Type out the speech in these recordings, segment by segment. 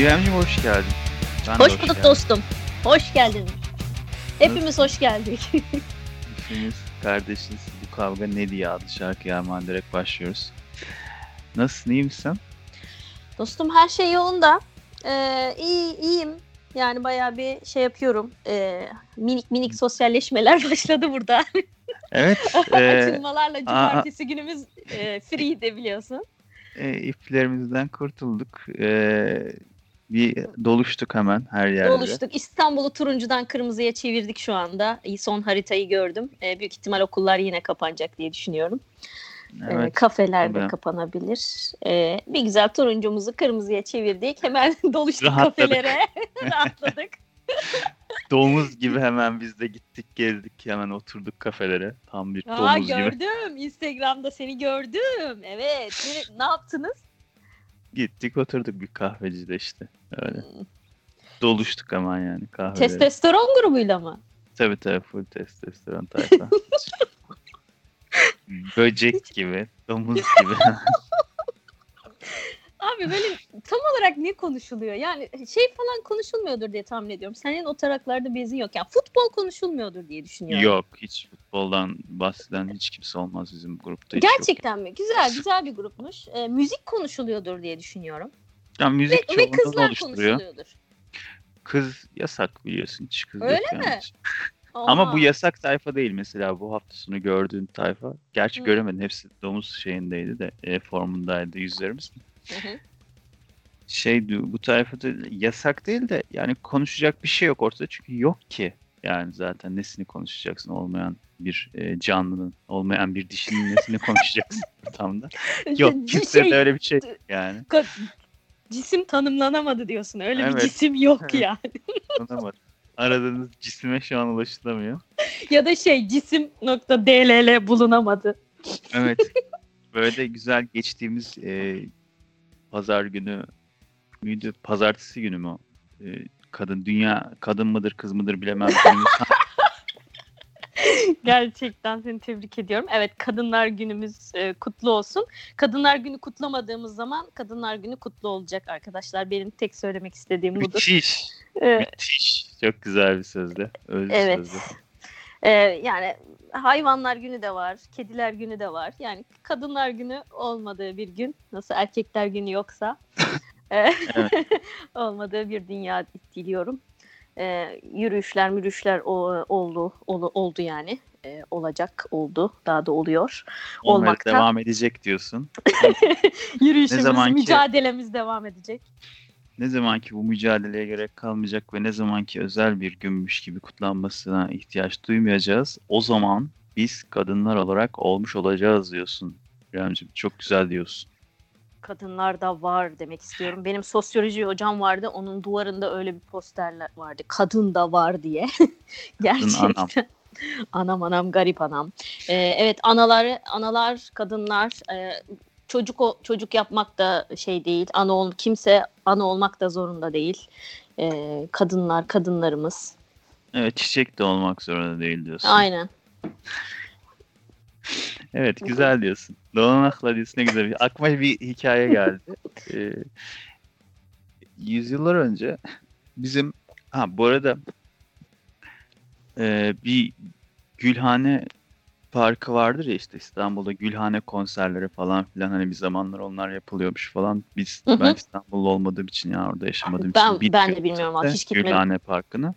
İremciğim hoş geldin. Ben hoş, hoş bulduk geldim. dostum. Hoş geldin. Hepimiz hoş geldik. Hepimiz kardeşiz. Bu kavga ne diye adlı şarkıya hemen direkt başlıyoruz. Nasılsın, iyi misin? Dostum her şey yolunda. Ee, iyi, iyiyim. Yani bayağı bir şey yapıyorum. Ee, minik minik sosyalleşmeler başladı burada. Evet. E, Açılmalarla cumartesi günümüz e, free de biliyorsun. E, iplerimizden kurtulduk. E, bir doluştuk hemen her yerde. Doluştuk. İstanbul'u turuncudan kırmızıya çevirdik şu anda. Son haritayı gördüm. E, büyük ihtimal okullar yine kapanacak diye düşünüyorum. Evet, e, kafeler de kapanabilir. E, bir güzel turuncumuzu kırmızıya çevirdik. Hemen doluştuk Rahatladık. kafelere. Rahatladık. domuz gibi hemen biz de gittik gezdik hemen oturduk kafelere. Tam bir domuz Aa, gördüm. gibi. Gördüm. Instagram'da seni gördüm. Evet. Ne, ne yaptınız? Gittik oturduk bir kahvecide işte. Öyle. Hmm. Doluştuk hemen yani kahvelere. Testosteron grubuyla mı? Tabii tabii full testosteron tayfa. Böcek gibi, domuz gibi. Abi böyle tam olarak ne konuşuluyor? Yani şey falan konuşulmuyordur diye tahmin ediyorum. Senin o taraklarda bezin yok. Yani futbol konuşulmuyordur diye düşünüyorum. Yok hiç futboldan bahseden hiç kimse olmaz bizim grupta. Gerçekten yok. mi? Güzel güzel bir grupmuş. E, müzik konuşuluyordur diye düşünüyorum. Ya müzik ve, ve kızlar konuşuluyordur. Kız yasak biliyorsun hiç kız Öyle mi? Yani. Ama bu yasak tayfa değil mesela bu hafta sonu gördüğün tayfa. Gerçi Hı. göremedim hepsi domuz şeyindeydi de e, formundaydı yüzlerimiz. Hı hı. Şey bu tayfada yasak değil de yani konuşacak bir şey yok ortada çünkü yok ki. Yani zaten nesini konuşacaksın olmayan bir e, canlının, olmayan bir dişinin nesini konuşacaksın tam da. Yok kimse şey, de öyle bir şey yani. Cisim tanımlanamadı diyorsun. Öyle evet. bir cisim yok yani. Aradığınız cisime şu an ulaşılamıyor. ya da şey cisim nokta DLL bulunamadı. Evet. Böyle güzel geçtiğimiz e, pazar günü müydü? Pazartesi günü mü? E, kadın dünya kadın mıdır kız mıdır bilemem. Gerçekten seni tebrik ediyorum. Evet Kadınlar Günümüz e, kutlu olsun. Kadınlar Günü kutlamadığımız zaman Kadınlar Günü kutlu olacak arkadaşlar. Benim tek söylemek istediğim budur. Müthiş. Ee, Müthiş. Çok güzel bir sözde. Öyle evet. Sözde. Ee, yani hayvanlar günü de var, kediler günü de var. Yani kadınlar günü olmadığı bir gün, nasıl erkekler günü yoksa evet. olmadığı bir dünya diliyorum. E, yürüyüşler mürüyüşler o, oldu ol, oldu yani. E, olacak oldu daha da oluyor. Olmaya olmakta devam edecek diyorsun. Yürüyüşümüz zamanki, mücadelemiz devam edecek ne zamanki bu mücadeleye gerek kalmayacak ve ne zamanki özel bir günmüş gibi kutlanmasına ihtiyaç duymayacağız o zaman biz kadınlar olarak olmuş olacağız diyorsun İremciğim çok güzel diyorsun kadınlar da var demek istiyorum. Benim sosyoloji hocam vardı. Onun duvarında öyle bir posterler vardı. Kadın da var diye. Gerçekten. Anam. anam anam garip anam. Ee, evet anaları analar kadınlar e, çocuk o, çocuk yapmak da şey değil. Ana ol kimse ana olmak da zorunda değil. Ee, kadınlar kadınlarımız. Evet çiçek de olmak zorunda değil diyorsun. Aynen. Evet güzel diyorsun. Dolanakla diyorsun ne güzel. Aklıma bir hikaye geldi. Ee, yüzyıllar önce bizim ha bu arada e, bir Gülhane Parkı vardır ya işte İstanbul'da Gülhane konserleri falan filan hani bir zamanlar onlar yapılıyormuş falan. Biz hı hı. ben İstanbul'da olmadığım için ya orada yaşamadığım ben, için ben de bilmiyorum abi hiç gitmedim. Gülhane Parkı'nı.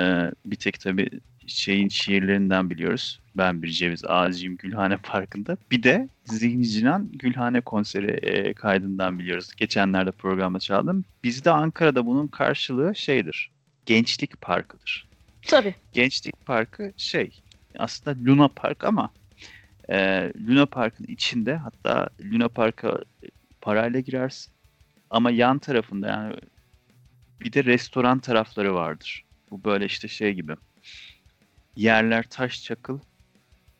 Ee, bir tek tabii şeyin şiirlerinden biliyoruz. Ben bir ceviz ağacıyım Gülhane Parkı'nda. Bir de Zihni Cinan Gülhane konseri e, kaydından biliyoruz. Geçenlerde programda çaldım. Bizde Ankara'da bunun karşılığı şeydir. Gençlik Parkı'dır. Tabii. Gençlik Parkı şey aslında Luna Park ama e, Luna Park'ın içinde hatta Luna Park'a parayla girersin. Ama yan tarafında yani bir de restoran tarafları vardır. Bu böyle işte şey gibi yerler taş çakıl,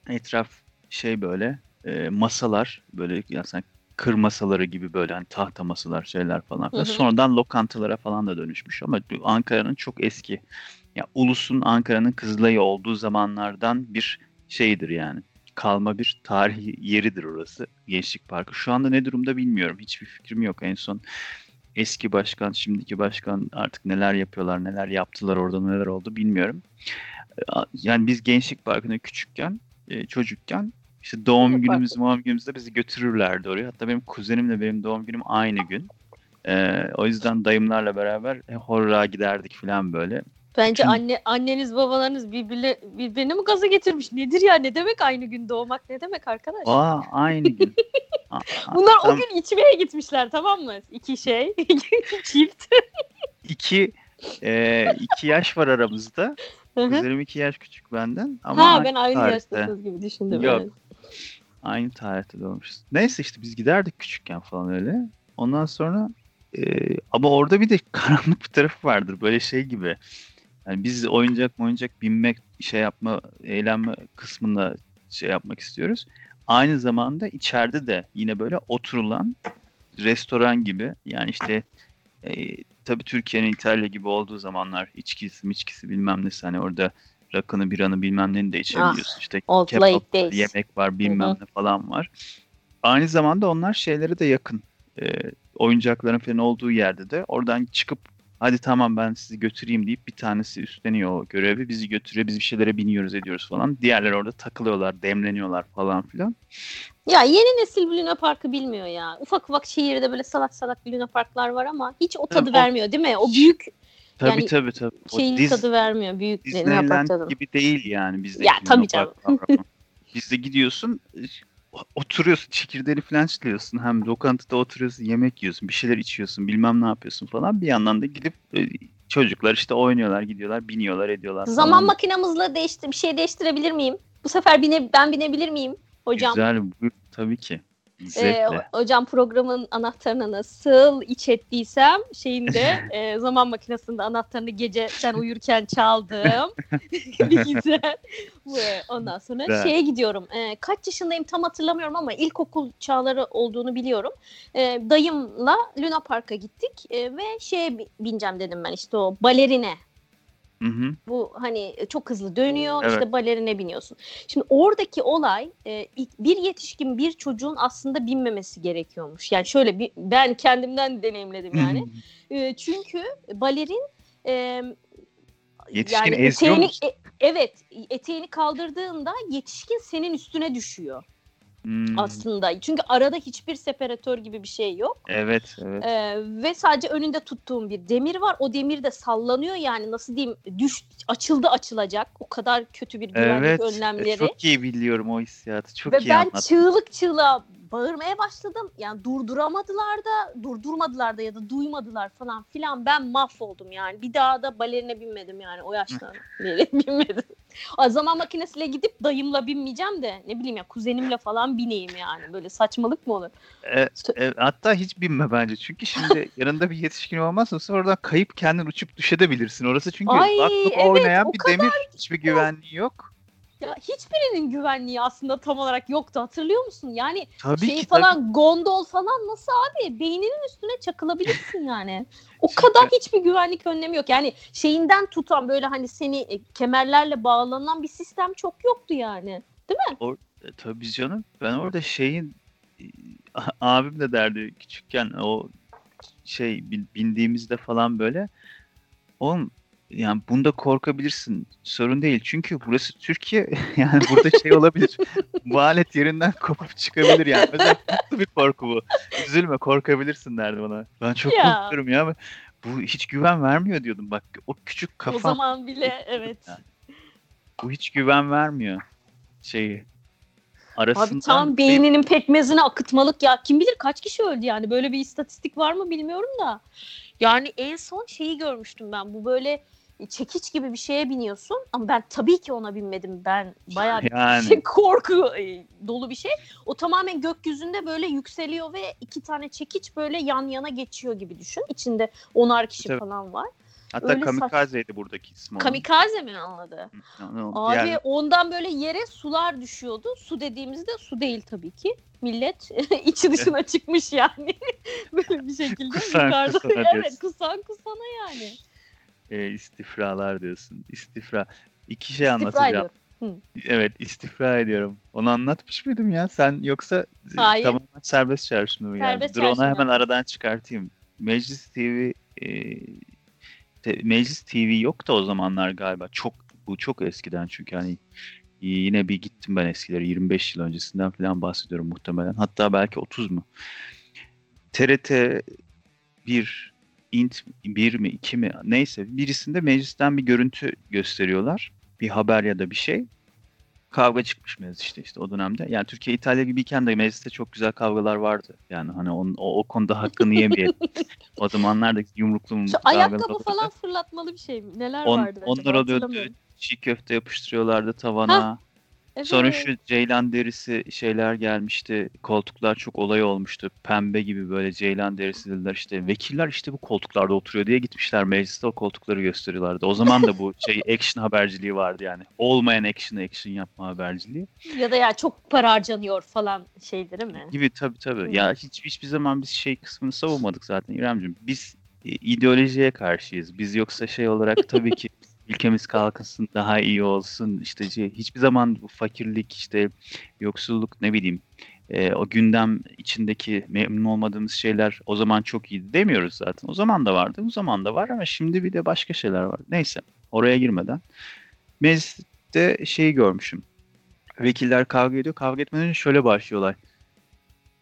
etraf şey böyle e, masalar böyle yani sen kır masaları gibi böyle hani tahta masalar şeyler falan. Hı hı. Sonradan lokantalara falan da dönüşmüş ama Ankara'nın çok eski ya ulusun Ankara'nın Kızılay'ı olduğu zamanlardan bir şeydir yani. Kalma bir tarihi yeridir orası Gençlik Parkı. Şu anda ne durumda bilmiyorum. Hiçbir fikrim yok. En son eski başkan, şimdiki başkan artık neler yapıyorlar, neler yaptılar orada neler oldu bilmiyorum. Yani biz Gençlik Parkı'na küçükken, e, çocukken işte doğum günümüz, doğum günümüzde bizi götürürlerdi oraya. Hatta benim kuzenimle benim doğum günüm aynı gün. Ee, o yüzden dayımlarla beraber e, horra giderdik falan böyle. Bence Şimdi... anne anneniz babalarınız birbirine, birbirini mi gaza getirmiş? Nedir ya? Ne demek aynı gün doğmak? Ne demek arkadaş? Aa aynı gün. Bunlar o gün içmeye gitmişler tamam mı? İki şey. Çift. İki e, iki yaş var aramızda. Kuzenim iki yaş küçük benden. Ama ha ben aynı tarihte. yaştasınız gibi düşündüm. Yok. Evet. Aynı tarihte doğmuşuz. Neyse işte biz giderdik küçükken falan öyle. Ondan sonra e, ama orada bir de karanlık bir tarafı vardır. Böyle şey gibi. Yani biz oyuncak oyuncak binmek, şey yapma, eğlenme kısmında şey yapmak istiyoruz. Aynı zamanda içeride de yine böyle oturulan restoran gibi yani işte e, tabii Türkiye'nin İtalya gibi olduğu zamanlar içkisi içkisi bilmem nesi hani orada rakını biranı bilmem neni de içebiliyorsun. Ah, işte kebap var, yemek var bilmem Hı-hı. ne falan var. Aynı zamanda onlar şeylere de yakın. E, oyuncakların falan olduğu yerde de oradan çıkıp hadi tamam ben sizi götüreyim deyip bir tanesi üstleniyor o görevi. Bizi götürüyor, biz bir şeylere biniyoruz ediyoruz falan. Diğerleri orada takılıyorlar, demleniyorlar falan filan. Ya yeni nesil bir Luna Park'ı bilmiyor ya. Ufak ufak şehirde böyle salak salak bir Luna Parklar var ama hiç o tadı evet, vermiyor değil mi? O büyük Tabii yani tabii tabii. O şeyin Diz, tadı vermiyor. Büyük Disneyland gibi değil yani bizde. Ya tabii canım. Bizde gidiyorsun oturuyorsun çekirdeğini falan çitliyorsun. Hem lokantada oturuyorsun yemek yiyorsun bir şeyler içiyorsun bilmem ne yapıyorsun falan. Bir yandan da gidip e, çocuklar işte oynuyorlar gidiyorlar biniyorlar ediyorlar. Zaman falan. makinamızla değiştir bir şey değiştirebilir miyim? Bu sefer bine, ben binebilir miyim hocam? Güzel bu tabii ki. Ee, hocam programın anahtarını nasıl iç ettiysem şeyinde e, zaman makinesinde anahtarını gece sen uyurken çaldım. bir güzel. Ondan sonra evet. şeye gidiyorum. E, kaç yaşındayım tam hatırlamıyorum ama ilkokul çağları olduğunu biliyorum. E, dayımla Luna Park'a gittik e, ve şeye bineceğim dedim ben işte o balerine Hı hı. Bu hani çok hızlı dönüyor evet. işte balerine biniyorsun. Şimdi oradaki olay e, bir yetişkin bir çocuğun aslında binmemesi gerekiyormuş. Yani şöyle bir ben kendimden deneyimledim yani. e, çünkü balerin e, yetişkin yani eteğini, e, evet eteğini kaldırdığında yetişkin senin üstüne düşüyor. Hmm. aslında. Çünkü arada hiçbir separatör gibi bir şey yok. Evet, evet. Ee, ve sadece önünde tuttuğum bir demir var. O demir de sallanıyor yani nasıl diyeyim düş açıldı açılacak. O kadar kötü bir güvenlik evet, önlemleri. Çok iyi biliyorum o hissiyatı. Çok ve iyi ben anlattın. çığlık çığlığa bağırmaya başladım. Yani durduramadılar da, durdurmadılar da ya da duymadılar falan filan. Ben mahvoldum yani. Bir daha da balerine binmedim yani o yaştan beri binmedim. O zaman makinesiyle gidip dayımla binmeyeceğim de ne bileyim ya kuzenimle falan bineyim yani. Böyle saçmalık mı olur? E, e, hatta hiç binme bence. Çünkü şimdi yanında bir yetişkin olmazsa sonra kayıp kendin uçup düşedebilirsin. Orası çünkü Ay, evet, oynayan bir demir hiçbir güvenliği yok. Ya hiçbirinin güvenliği aslında tam olarak yoktu hatırlıyor musun? Yani tabii şey ki, falan tabii. gondol falan nasıl abi? Beyninin üstüne çakılabilirsin yani. O kadar hiçbir güvenlik önlemi yok. Yani şeyinden tutan böyle hani seni e, kemerlerle bağlanan bir sistem çok yoktu yani. Değil mi? Or e, tabii canım. Ben orada şeyin e, abim de derdi küçükken o şey bindiğimizde falan böyle oğlum yani bunda korkabilirsin. Sorun değil. Çünkü burası Türkiye. Yani burada şey olabilir. bu alet yerinden kopup çıkabilir yani. Mesela bir korku bu. Üzülme korkabilirsin derdi bana. Ben çok ya. korkuyorum ya. Bu hiç güven vermiyor diyordum. Bak o küçük kafa. O zaman bile evet. Yani. Bu hiç güven vermiyor şeyi. Arasından Abi tam beyninin pekmezini akıtmalık ya. Kim bilir kaç kişi öldü yani. Böyle bir istatistik var mı bilmiyorum da. Yani en son şeyi görmüştüm ben. Bu böyle çekiç gibi bir şeye biniyorsun ama ben tabii ki ona binmedim. Ben bayağı yani. şey, korku e, dolu bir şey. O tamamen gökyüzünde böyle yükseliyor ve iki tane çekiç böyle yan yana geçiyor gibi düşün. İçinde onar kişi tabii. falan var. Hatta Öyle kamikazeydi saç... buradaki ismi. Kamikaze mi anladı? Abi yani... ondan böyle yere sular düşüyordu. Su dediğimizde su değil tabii ki. Millet içi dışına çıkmış yani. böyle bir şekilde kusan, yukarıda. Kusana evet kusan kusana yani e, istifralar diyorsun. İstifra. İki şey anlatacağım. Evet istifra ediyorum. Onu anlatmış mıydım ya? Sen yoksa e, Hayır. tamamen serbest çağrışımda mı geldi? Dur onu hemen aradan çıkartayım. Meclis TV e, Meclis TV yok da o zamanlar galiba. Çok bu çok eskiden çünkü hani yine bir gittim ben eskileri 25 yıl öncesinden falan bahsediyorum muhtemelen. Hatta belki 30 mu? TRT 1 int 1 mi 2 mi neyse birisinde meclisten bir görüntü gösteriyorlar. Bir haber ya da bir şey. Kavga çıkmış meclis işte işte o dönemde. Yani Türkiye İtalya gibiyken de mecliste çok güzel kavgalar vardı. Yani hani on, o, o konuda hakkını yemeyelim. o zamanlarda yumruklu mu? ayakkabı falan fırlatmalı bir şey mi? Neler On, vardı Onlar oluyordu. Çiğ köfte yapıştırıyorlardı tavana. Ha, Evet. Sonra şu ceylan derisi şeyler gelmişti. Koltuklar çok olay olmuştu. Pembe gibi böyle ceylan derisi dediler işte. Vekiller işte bu koltuklarda oturuyor diye gitmişler mecliste o koltukları gösteriyorlardı. O zaman da bu şey action haberciliği vardı yani. Olmayan action action yapma haberciliği. Ya da ya çok para harcanıyor falan şey değil mi? Gibi tabii tabii. Hmm. Ya hiç hiçbir zaman biz şey kısmını savunmadık zaten İremciğim. Biz ideolojiye karşıyız. Biz yoksa şey olarak tabii ki ülkemiz kalkınsın, daha iyi olsun. İşte şey, hiçbir zaman bu fakirlik, işte yoksulluk ne bileyim e, o gündem içindeki memnun olmadığımız şeyler o zaman çok iyiydi demiyoruz zaten. O zaman da vardı, bu zaman da var ama şimdi bir de başka şeyler var. Neyse oraya girmeden. Mecliste şeyi görmüşüm. Vekiller kavga ediyor. Kavga etmeden şöyle başlıyorlar.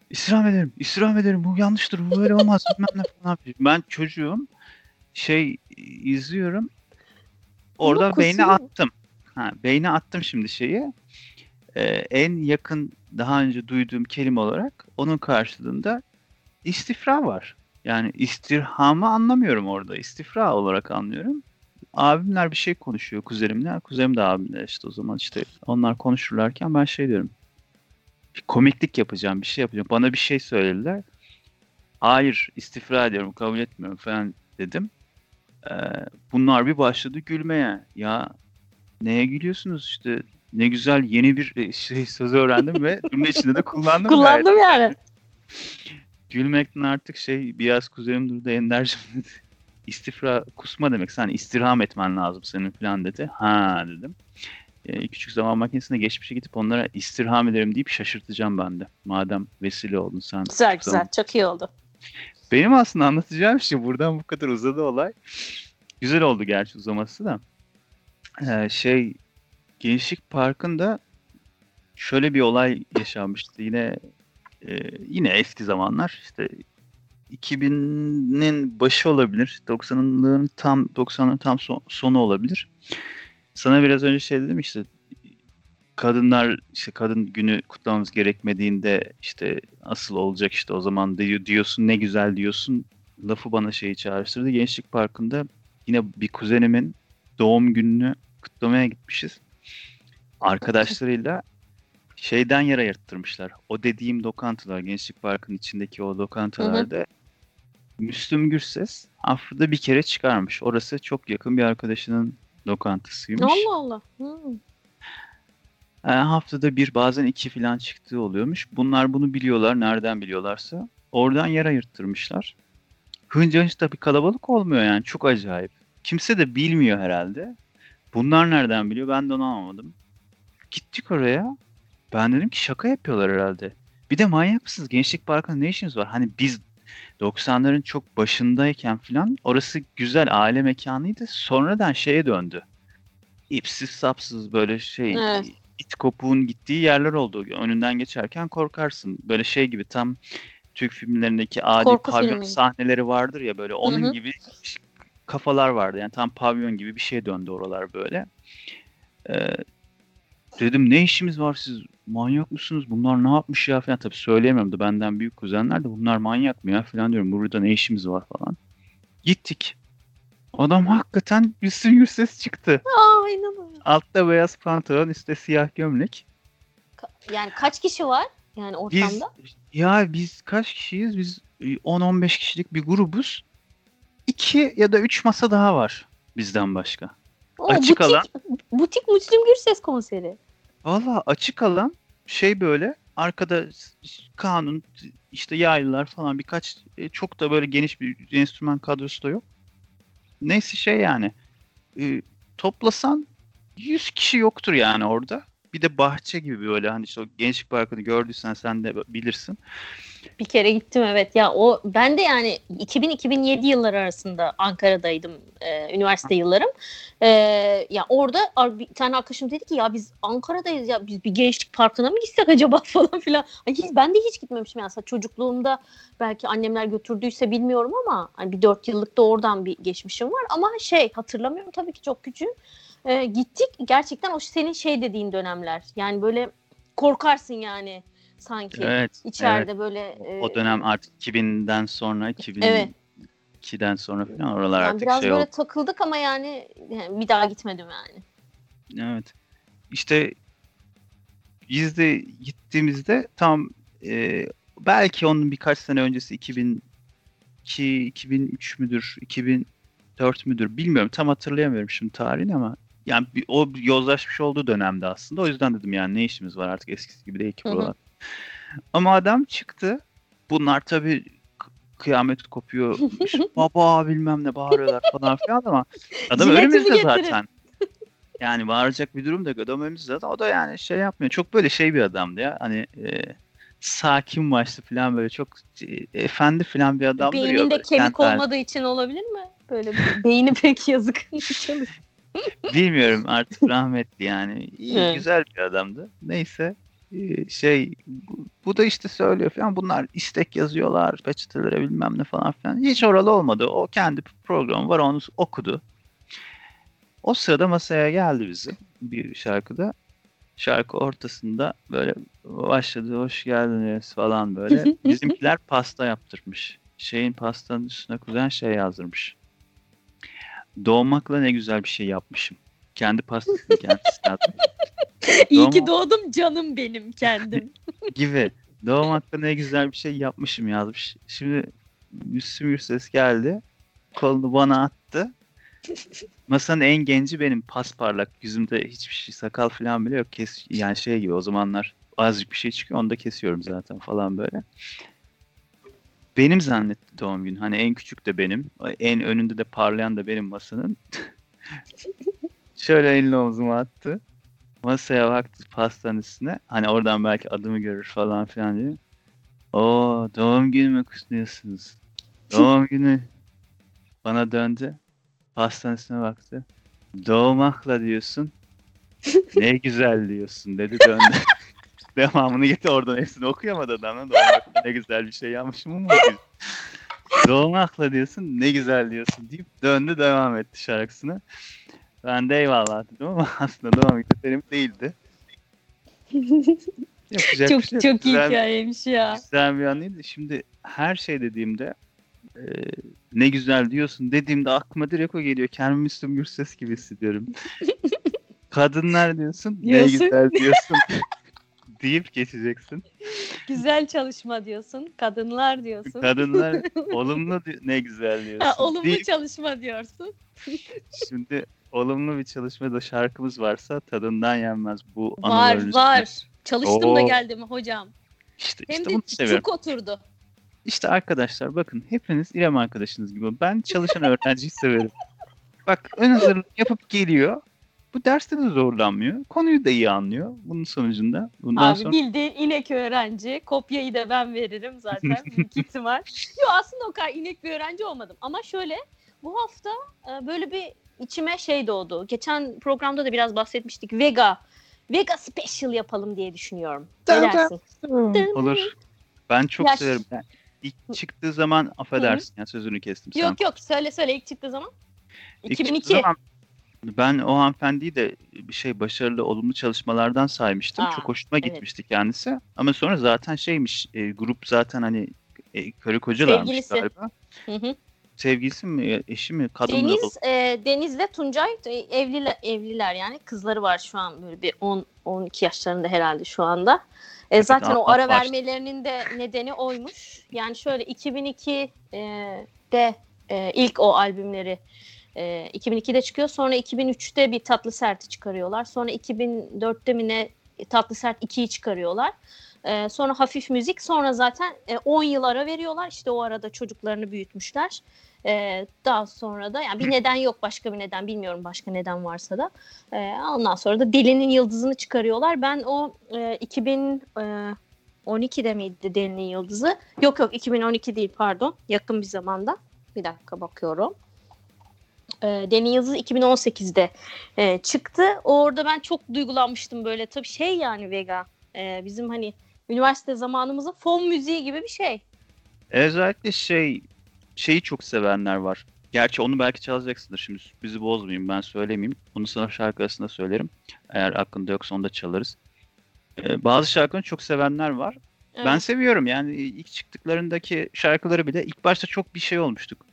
İstirham ederim, istirham ederim. Bu yanlıştır, bu böyle olmaz. ne falan. Ben çocuğum şey izliyorum. Orada beyne attım. Ha, beyne attım şimdi şeyi. Ee, en yakın daha önce duyduğum kelime olarak onun karşılığında istifra var. Yani istirhamı anlamıyorum orada. İstifra olarak anlıyorum. Abimler bir şey konuşuyor kuzenimler. Kuzenim de abimler işte o zaman işte onlar konuşurlarken ben şey diyorum. Bir komiklik yapacağım, bir şey yapacağım. Bana bir şey söylediler. Hayır istifra ediyorum, kabul etmiyorum falan dedim. Ee, bunlar bir başladı gülmeye. Ya neye gülüyorsunuz işte ne güzel yeni bir e, şey söz öğrendim ve cümle içinde de kullandım. Kullandım gayet. yani. Gülmekten artık şey biraz kuzenim durdu Ender'cim dedi. İstifra kusma demek. Sen istirham etmen lazım senin falan dedi. Ha dedim. Ee, küçük zaman makinesine geçmişe gidip onlara istirham ederim deyip şaşırtacağım ben de. Madem vesile oldun sen. Güzel güzel. Zaman... Çok iyi oldu. Benim aslında anlatacağım şey buradan bu kadar uzadı olay. Güzel oldu gerçi uzaması da. Ee, şey Gençlik Parkı'nda şöyle bir olay yaşanmıştı. Yine e, yine eski zamanlar işte 2000'nin başı olabilir. 90'ların tam 90'ların tam son, sonu olabilir. Sana biraz önce şey dedim işte kadınlar işte kadın günü kutlamamız gerekmediğinde işte asıl olacak işte o zaman diyor, diyorsun ne güzel diyorsun lafı bana şeyi çağrıştırdı. Gençlik Parkı'nda yine bir kuzenimin doğum gününü kutlamaya gitmişiz. Arkadaşlarıyla şeyden yer ayırttırmışlar. O dediğim lokantalar, Gençlik Parkı'nın içindeki o lokantalarda hı hı. Müslüm Gürses haftada bir kere çıkarmış. Orası çok yakın bir arkadaşının lokantasıymış. Allah Allah. Hı. Yani haftada bir bazen iki falan çıktığı oluyormuş. Bunlar bunu biliyorlar. Nereden biliyorlarsa. Oradan yer ayırttırmışlar. Hınca hınç bir kalabalık olmuyor yani. Çok acayip. Kimse de bilmiyor herhalde. Bunlar nereden biliyor? Ben de onu anlamadım. Gittik oraya. Ben dedim ki şaka yapıyorlar herhalde. Bir de manyak mısınız? Gençlik Parkı'nda ne işiniz var? Hani biz 90'ların çok başındayken falan orası güzel aile mekanıydı. Sonradan şeye döndü. İpsiz sapsız böyle şey evet it kopuğun gittiği yerler oldu. Önünden geçerken korkarsın. Böyle şey gibi tam Türk filmlerindeki adi Korku pavyon filmi. sahneleri vardır ya böyle onun Hı-hı. gibi kafalar vardı. Yani tam pavyon gibi bir şey döndü oralar böyle. Ee, dedim ne işimiz var siz manyak mısınız? Bunlar ne yapmış ya falan. Tabii söyleyemem de benden büyük kuzenler de bunlar manyak mı ya falan diyorum. Burada ne işimiz var falan. Gittik. Adam hakikaten Müslüm Gürses çıktı. Aa inanamıyorum. Altta beyaz pantolon, üstte siyah gömlek. yani kaç kişi var yani ortamda? Biz, ya biz kaç kişiyiz? Biz 10-15 kişilik bir grubuz. İki ya da üç masa daha var bizden başka. Oo, açık butik, alan. Butik Müslüm Gürses konseri. Valla açık alan şey böyle arkada kanun işte yaylılar falan birkaç e, çok da böyle geniş bir enstrüman kadrosu da yok neyse şey yani e, toplasan 100 kişi yoktur yani orada. Bir de bahçe gibi böyle hani işte o gençlik parkını gördüysen sen de bilirsin. Bir kere gittim evet. Ya o ben de yani 2000-2007 yılları arasında Ankara'daydım e, üniversite yıllarım. E, ya orada bir tane arkadaşım dedi ki ya biz Ankara'dayız ya biz bir gençlik parkına mı gitsek acaba falan filan. Hani hiç, ben de hiç gitmemişim yani çocukluğumda belki annemler götürdüyse bilmiyorum ama hani bir dört yıllık da oradan bir geçmişim var ama şey hatırlamıyorum tabii ki çok küçüğüm. E, gittik gerçekten o senin şey dediğin dönemler yani böyle korkarsın yani sanki. Evet. İçeride evet. böyle. E, o dönem artık 2000'den sonra 2002'den evet. sonra falan oralar yani artık biraz şey böyle oldu. takıldık ama yani, yani bir daha gitmedim yani. Evet. İşte biz de gittiğimizde tam e, belki onun birkaç sene öncesi 2002, 2003 müdür, 2004 müdür bilmiyorum. Tam hatırlayamıyorum şimdi tarihini ama yani bir, o yozlaşmış olduğu dönemde aslında. O yüzden dedim yani ne işimiz var artık eskisi gibi değil ki buralar. Ama adam çıktı. Bunlar tabii kıyamet kopuyor. Baba bilmem ne bağırıyorlar falan filan ama adam önümüzde zaten. Yani bağıracak bir durum da yok. Adam önümüzde zaten. O da yani şey yapmıyor. Çok böyle şey bir adamdı ya. Hani e, sakin başlı falan böyle çok e, efendi falan bir adam Beyninde duruyor. kemik olmadığı için olabilir mi? Böyle beyni pek yazık Bilmiyorum artık rahmetli yani. İyi, evet. güzel bir adamdı. Neyse şey bu, bu da işte söylüyor falan bunlar istek yazıyorlar peçetelere bilmem ne falan filan. Hiç oralı olmadı. O kendi programı var onu okudu. O sırada masaya geldi bizi bir şarkıda. Şarkı ortasında böyle başladı hoş geldiniz falan böyle. Bizimkiler pasta yaptırmış. Şeyin pastanın üstüne kuzen şey yazdırmış. Doğmakla ne güzel bir şey yapmışım. Kendi pastasını kendisi yazmış. İyi Doğum... ki doğdum canım benim kendim. gibi. Doğmakta ne güzel bir şey yapmışım yazmış. Şimdi Müslüm Gürses geldi. Kolunu bana attı. Masanın en genci benim pasparlak. Yüzümde hiçbir şey sakal falan bile yok. Kes, yani şey gibi o zamanlar azıcık bir şey çıkıyor onu da kesiyorum zaten falan böyle. Benim zannetti doğum günü. Hani en küçük de benim. En önünde de parlayan da benim masanın. Şöyle elini omzuma attı. Masaya baktı pastanın üstüne. Hani oradan belki adımı görür falan filan diye. O doğum günü mü kutluyorsunuz? Doğum günü. Bana döndü. Pastanın üstüne baktı. Doğmakla diyorsun. ne güzel diyorsun dedi döndü. Devamını getir oradan hepsini okuyamadı adam. Doğmakla ne güzel bir şey yapmışım mı? Doğmakla diyorsun ne güzel diyorsun deyip döndü devam etti şarkısını. Ben de eyvallah dedim ama aslında doğum günü benim değildi. Yapacak çok şey çok iyi hikayeymiş ya. Güzel bir anıydı. Şimdi her şey dediğimde e, ne güzel diyorsun dediğimde aklıma direkt o geliyor. Kendimi Müslüm Gürses gibi hissediyorum. Kadınlar diyorsun, diyorsun. ne güzel diyorsun deyip geçeceksin. Güzel çalışma diyorsun. Kadınlar diyorsun. Kadınlar olumlu ne güzel diyorsun. Ha, olumlu deyip, çalışma diyorsun. şimdi olumlu bir çalışmada şarkımız varsa tadından yenmez bu Var var. Üstüne. Çalıştım Oo. da geldim hocam. İşte, Hem işte de bunu seviyorum. çok oturdu. İşte arkadaşlar bakın hepiniz İrem arkadaşınız gibi. Ben çalışan öğrenciyi severim. Bak ön hazırlık yapıp geliyor. Bu derste de zorlanmıyor. Konuyu da iyi anlıyor bunun sonucunda. Bundan Abi sonra... bildiğin inek öğrenci. Kopyayı da ben veririm zaten. Büyük ihtimal. Yo aslında o kadar inek bir öğrenci olmadım. Ama şöyle bu hafta e, böyle bir içime şey doğdu. Geçen programda da biraz bahsetmiştik. Vega. Vega special yapalım diye düşünüyorum. Ne dersin? Olur. Ben çok ya, severim. Yani ilk çıktığı zaman affedersin ya sözünü kestim. Yok sen. yok söyle söyle ilk çıktığı zaman. İlk 2002. Zaman, ben o hanımefendiyi de bir şey başarılı olumlu çalışmalardan saymıştım. Aa, Çok hoşuma evet. gitmişti kendisi. Ama sonra zaten şeymiş e, grup zaten hani e, karı kocalarmış Sevgilisi. galiba. Hı hı. Sevgilisi mi, eşi mi, kadın mı? Deniz, e, Deniz'le Tuncay evliler, evliler yani. Kızları var şu an böyle bir 10 12 yaşlarında herhalde şu anda. E, evet, zaten o ara vermelerinin de nedeni oymuş. Yani şöyle 2002'de e, ilk o albümleri e, 2002'de çıkıyor. Sonra 2003'te bir Tatlı Sert'i çıkarıyorlar. Sonra 2004'te mi ne Tatlı Sert 2'yi çıkarıyorlar. E, sonra hafif müzik. Sonra zaten e, 10 yıl ara veriyorlar. İşte o arada çocuklarını büyütmüşler. E, daha sonra da yani bir neden yok başka bir neden bilmiyorum başka neden varsa da. E, ondan sonra da Deli'nin yıldızını çıkarıyorlar. Ben o e, 2000 e, 2012'de miydi Delinin Yıldızı? Yok yok 2012 değil pardon. Yakın bir zamanda. Bir dakika bakıyorum. E, Delinin Yıldızı 2018'de e, çıktı. Orada ben çok duygulanmıştım böyle. Tabii şey yani Vega. E, bizim hani üniversite zamanımızın fon müziği gibi bir şey. Özellikle şey şeyi çok sevenler var. Gerçi onu belki çalacaksındır şimdi bizi bozmayayım ben söylemeyeyim. Bunu sana şarkı arasında söylerim. Eğer aklında yoksa onu da çalarız. Ee, bazı şarkıları çok sevenler var. Evet. Ben seviyorum yani ilk çıktıklarındaki şarkıları bile ilk başta çok bir şey olmuştuk.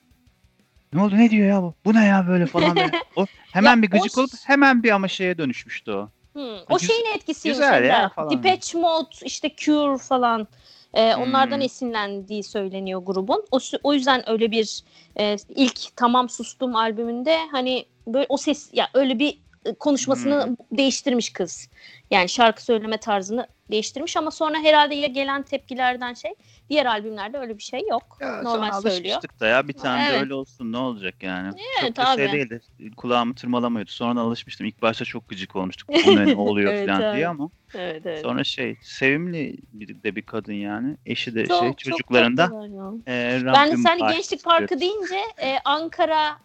Ne oldu ne diyor ya bu? Bu ne ya böyle falan. Böyle. O hemen ya bir gıcık o... olup hemen bir ama şeye dönüşmüştü o. Hmm, o güz- şeyin etkisiymiş. Güzel ya falan. Depeche Mode, işte Cure falan. E, onlardan hmm. esinlendiği söyleniyor grubun. O, o yüzden öyle bir e, ilk Tamam Sustum albümünde hani böyle o ses ya öyle bir konuşmasını hmm. değiştirmiş kız. Yani şarkı söyleme tarzını değiştirmiş ama sonra herhalde ya gelen tepkilerden şey diğer albümlerde öyle bir şey yok. Ya, Normal söylüyor. da ya bir tane evet. de öyle olsun ne olacak yani. Evet, çok da şey değildi. Kulağımı tırmalamıyordu. Sonradan alışmıştım. İlk başta çok gıcık olmuştuk. Bu ne, oluyor evet, falan diye ama. Evet, evet. Sonra şey sevimli bir de bir kadın yani. Eşi de çok, şey çocuklarında. E, ben de sen gençlik parkı deyince e, Ankara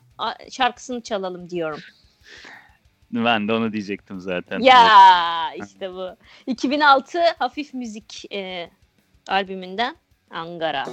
şarkısını çalalım diyorum. Ben de onu diyecektim zaten. Ya işte bu. 2006 hafif müzik e, albümünden Angara.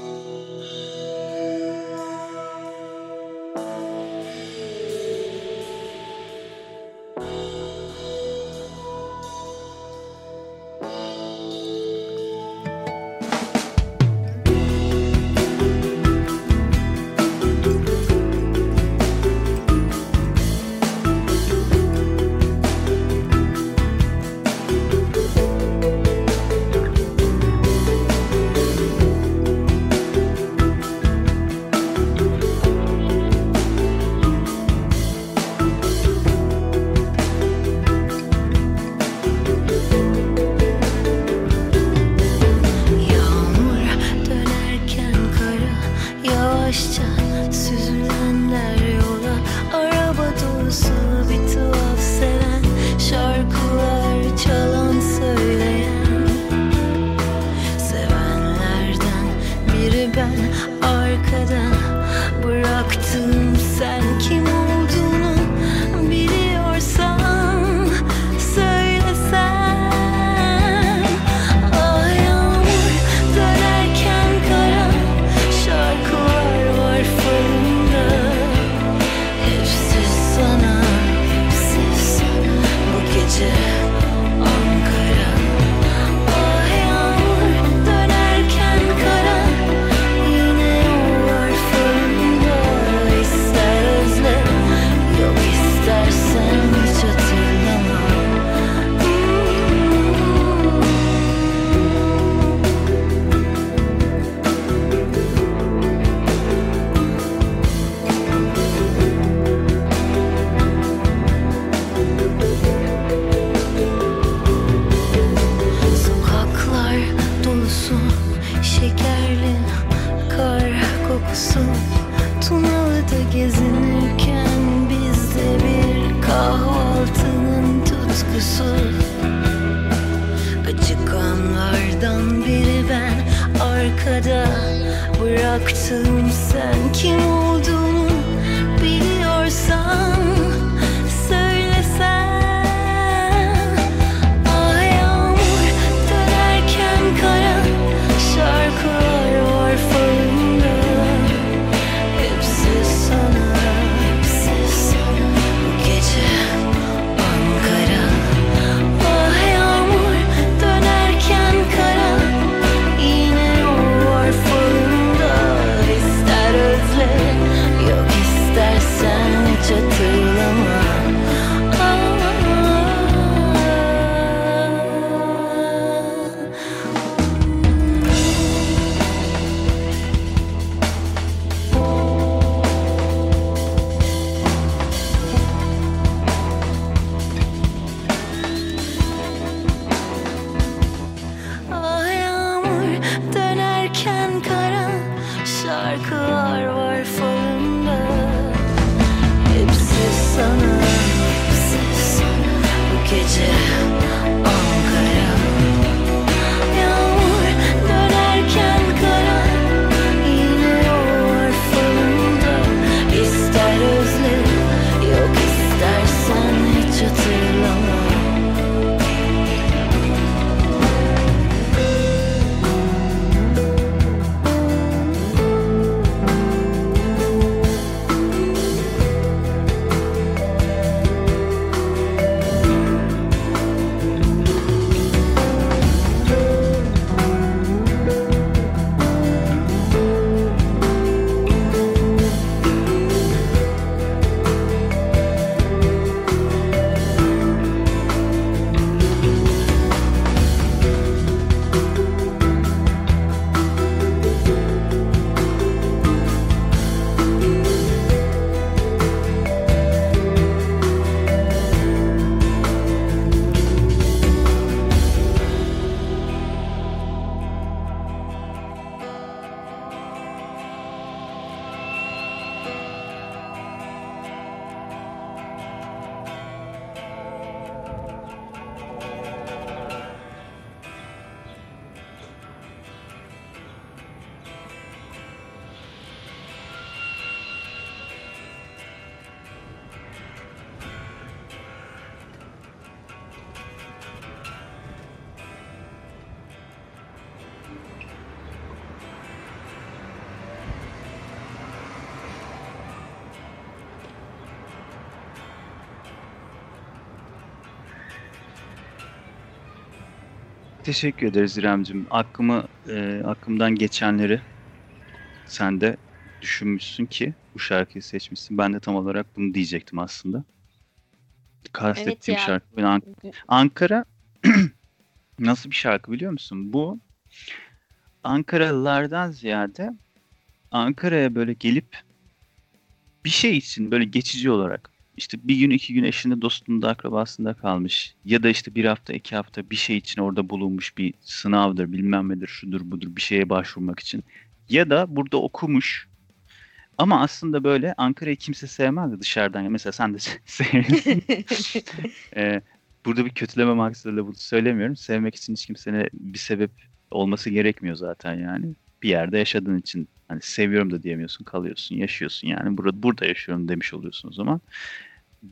Teşekkür ederiz İremcim. Aklımı, e, aklımdan geçenleri sen de düşünmüşsün ki bu şarkıyı seçmişsin. Ben de tam olarak bunu diyecektim aslında. Kastettiğim ya. şarkı. Ben An- Ankara nasıl bir şarkı biliyor musun? Bu Ankaralılardan ziyade Ankara'ya böyle gelip bir şey için böyle geçici olarak işte bir gün iki gün eşinde dostunda akrabasında kalmış ya da işte bir hafta iki hafta bir şey için orada bulunmuş bir sınavdır bilmem nedir şudur budur bir şeye başvurmak için ya da burada okumuş ama aslında böyle Ankara'yı kimse sevmez de dışarıdan mesela sen de sevmiyorsun. Ee, burada bir kötüleme maksadıyla bunu söylemiyorum. Sevmek için hiç kimsenin bir sebep olması gerekmiyor zaten yani. Bir yerde yaşadığın için hani seviyorum da diyemiyorsun, kalıyorsun, yaşıyorsun yani. Burada burada yaşıyorum demiş oluyorsun o zaman.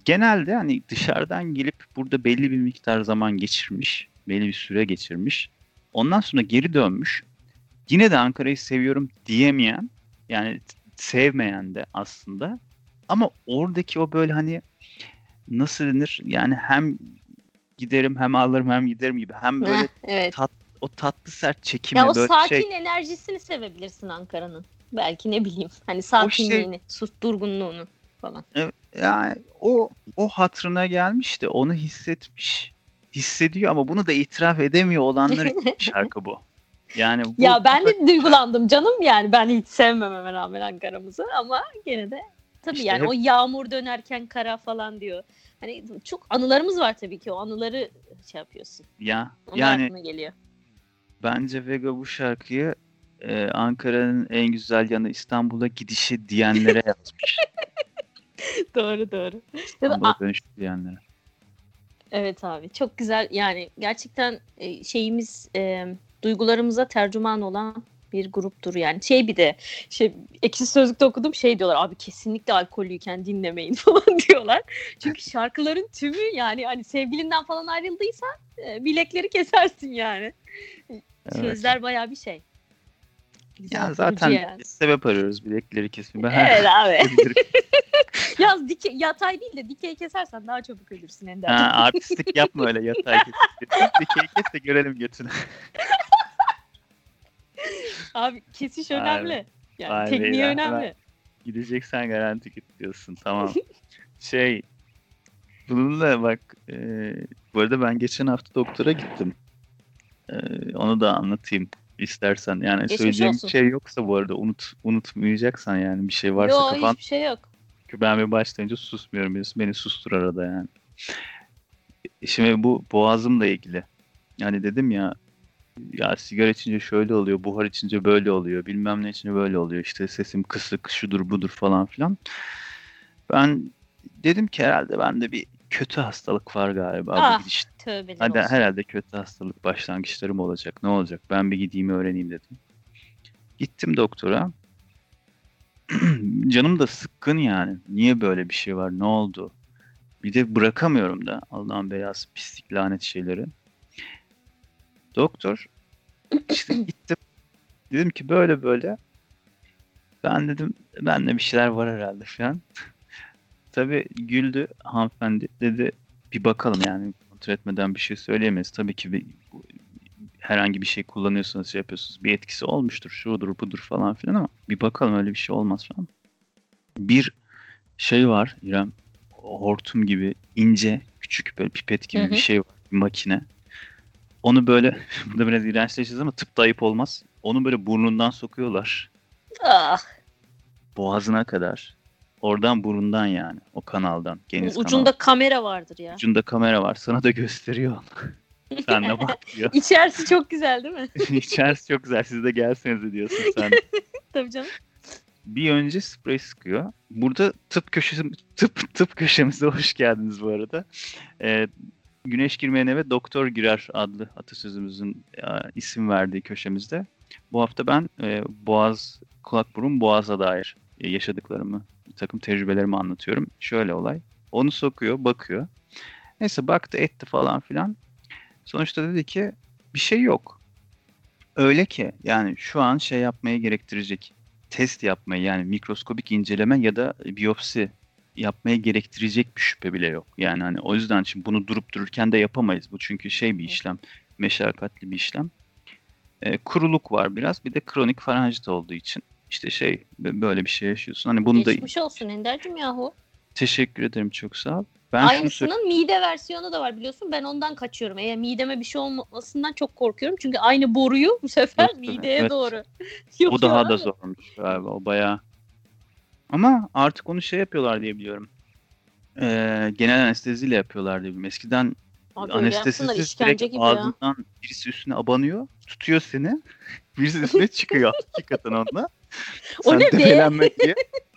Genelde hani dışarıdan gelip burada belli bir miktar zaman geçirmiş, belli bir süre geçirmiş. Ondan sonra geri dönmüş. Yine de Ankara'yı seviyorum diyemeyen, yani sevmeyen de aslında. Ama oradaki o böyle hani nasıl denir? Yani hem giderim hem alırım hem giderim gibi. Hem böyle evet. O tatlı sert çekimle Ya o böyle sakin şey. enerjisini sevebilirsin Ankara'nın. Belki ne bileyim. Hani sakinliğini, sus durgunluğunu falan. Yani o o hatırına gelmiş de onu hissetmiş. Hissediyor ama bunu da itiraf edemiyor olanlar şarkı bu. Yani bu, Ya ben de duygulandım canım yani ben hiç sevmememe rağmen Ankara'mızı ama gene de tabii İşte yani hep- o yağmur dönerken kara falan diyor. Hani çok anılarımız var tabii ki o anıları şey yapıyorsun. ya Onlar yani geliyor. Bence Vega bu şarkıyı e, Ankara'nın en güzel yanı İstanbul'a gidişi diyenlere yazmış. doğru doğru. İstanbul'a dönüşü diyenlere. evet abi çok güzel yani gerçekten e, şeyimiz e, duygularımıza tercüman olan bir gruptur yani. Şey bir de şey ekşi sözlükte okudum şey diyorlar abi kesinlikle alkollüyken dinlemeyin falan diyorlar. Çünkü şarkıların tümü yani hani sevgilinden falan ayrıldıysan e, bilekleri kesersin yani. Evet. Sözler bayağı bir şey. Güzel, Ya vurucu zaten yani. sebep arıyoruz bilekleri. Ben Evet abi. Yaz dike, yatay değil de dikey kesersen daha çabuk ölürsün Ender. ha, artistik yapma öyle yatay kes. Dikey kes de görelim götünü. Abi kesiş önemli. Yani be tekniği ya, önemli. Gideceksen garanti git diyorsun. Tamam. şey bununla bak e, bu arada ben geçen hafta doktora gittim. E, onu da anlatayım istersen. Yani Geçmiş söyleyeceğim olsun. bir şey yoksa bu arada unut unutmayacaksan yani bir şey varsa Yok kafan hiçbir şey yok. çünkü ben bir başlayınca susmuyorum. Beni, beni sustur arada yani. Şimdi bu boğazımla ilgili. Yani dedim ya ya sigara içince şöyle oluyor, buhar içince böyle oluyor, bilmem ne içince böyle oluyor. İşte sesim kısık, şudur budur falan filan. Ben dedim ki herhalde bende bir kötü hastalık var galiba Ah, bu gidişte. Tövbeler Hadi olsun. herhalde kötü hastalık başlangıçlarım olacak. Ne olacak? Ben bir gideyim öğreneyim dedim. Gittim doktora. Canım da sıkkın yani. Niye böyle bir şey var? Ne oldu? Bir de bırakamıyorum da Allah'ın belası pislik lanet şeyleri. Doktor işte gittim. Dedim ki böyle böyle. Ben dedim bende bir şeyler var herhalde falan. Tabii güldü hanımefendi. Dedi bir bakalım yani kontrol etmeden bir şey söyleyemeyiz. Tabii ki bir, herhangi bir şey kullanıyorsanız şey yapıyorsunuz. Bir etkisi olmuştur. Şudur budur falan filan ama bir bakalım öyle bir şey olmaz falan. Bir şey var İrem. Hortum gibi ince küçük böyle pipet gibi Hı hı. bir şey var. Bir makine. Onu böyle burada biraz iğrençleşeceğiz ama tıpta ayıp olmaz. Onu böyle burnundan sokuyorlar. Ah, Boğazına kadar. Oradan burundan yani. O kanaldan. Geniz ucunda kamera vardır ya. Ucunda kamera var. Sana da gösteriyor onu. sen de bak diyor. İçerisi çok güzel değil mi? İçerisi çok güzel. Siz de gelsenize diyorsun sen. Tabii canım. Bir önce sprey sıkıyor. Burada tıp köşesi tıp tıp köşemize hoş geldiniz bu arada. Ee, Güneş girmeyen eve doktor girer adlı atasözümüzün e, isim verdiği köşemizde. Bu hafta ben e, boğaz, kulak burun boğaza dair e, yaşadıklarımı, takım tecrübelerimi anlatıyorum. Şöyle olay. Onu sokuyor, bakıyor. Neyse baktı etti falan filan. Sonuçta dedi ki bir şey yok. Öyle ki yani şu an şey yapmaya gerektirecek test yapmayı yani mikroskobik inceleme ya da biyopsi yapmaya gerektirecek bir şüphe bile yok. Yani hani o yüzden şimdi bunu durup dururken de yapamayız. Bu çünkü şey bir işlem. meşakkatli bir işlem. E, kuruluk var biraz. Bir de kronik faranjit olduğu için işte şey böyle bir şey yaşıyorsun. Hani bunu Geçmiş da olsun Ender'cim yahu. Teşekkür ederim çok sağ ol. Ben Aynısının mide versiyonu da var biliyorsun. Ben ondan kaçıyorum. Eğer mideme bir şey olmasından çok korkuyorum. Çünkü aynı boruyu bu sefer evet, mideye evet. doğru. Bu daha da zormuş galiba. O bayağı. Ama artık onu şey yapıyorlar diye biliyorum. Ee, genel anesteziyle yapıyorlar diye biliyorum. Eskiden Abi anestezisiz direkt gibi ağzından ya. birisi üstüne abanıyor, tutuyor seni. birisi üstüne çıkıyor hakikaten onunla. O Sen ne debelenme diye,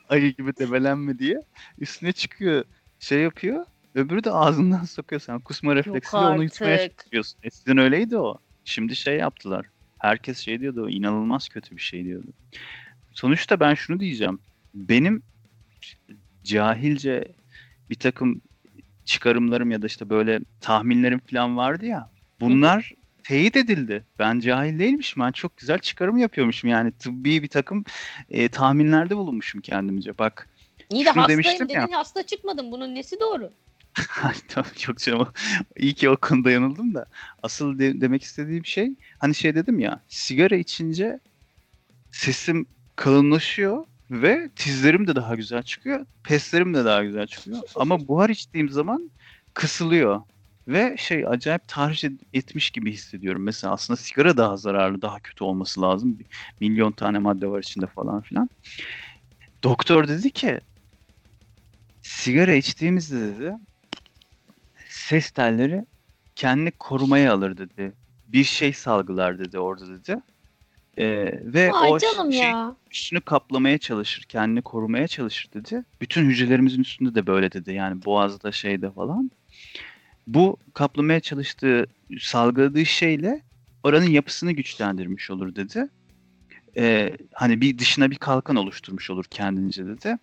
ayı gibi debelenme diye üstüne çıkıyor, şey yapıyor. Öbürü de ağzından sokuyor sen. Kusma refleksiyle onu yutmaya çalışıyorsun. Eskiden öyleydi o. Şimdi şey yaptılar. Herkes şey diyordu, inanılmaz kötü bir şey diyordu. Sonuçta ben şunu diyeceğim. Benim cahilce bir takım çıkarımlarım ya da işte böyle tahminlerim falan vardı ya. Bunlar teyit edildi. Ben cahil değilmişim. Ben çok güzel çıkarım yapıyormuşum. Yani tıbbi bir takım e, tahminlerde bulunmuşum kendimce. Bak İyi de hastayım dedin ya. hasta çıkmadın. Bunun nesi doğru? tamam çok canım. İyi ki o konuda yanıldım da. Asıl de, demek istediğim şey hani şey dedim ya sigara içince sesim kalınlaşıyor ve tizlerim de daha güzel çıkıyor. Peslerim de daha güzel çıkıyor. Ama buhar içtiğim zaman kısılıyor. Ve şey acayip tahriş etmiş gibi hissediyorum. Mesela aslında sigara daha zararlı, daha kötü olması lazım. Bir milyon tane madde var içinde falan filan. Doktor dedi ki sigara içtiğimizde dedi ses telleri kendini korumaya alır dedi. Bir şey salgılar dedi orada dedi. Ee, ve Ay o canım şey ya. üstünü kaplamaya çalışır, kendini korumaya çalışır dedi. Bütün hücrelerimizin üstünde de böyle dedi. Yani boğazda şeyde falan. Bu kaplamaya çalıştığı, salgıladığı şeyle oranın yapısını güçlendirmiş olur dedi. Ee, hani bir dışına bir kalkan oluşturmuş olur kendince dedi.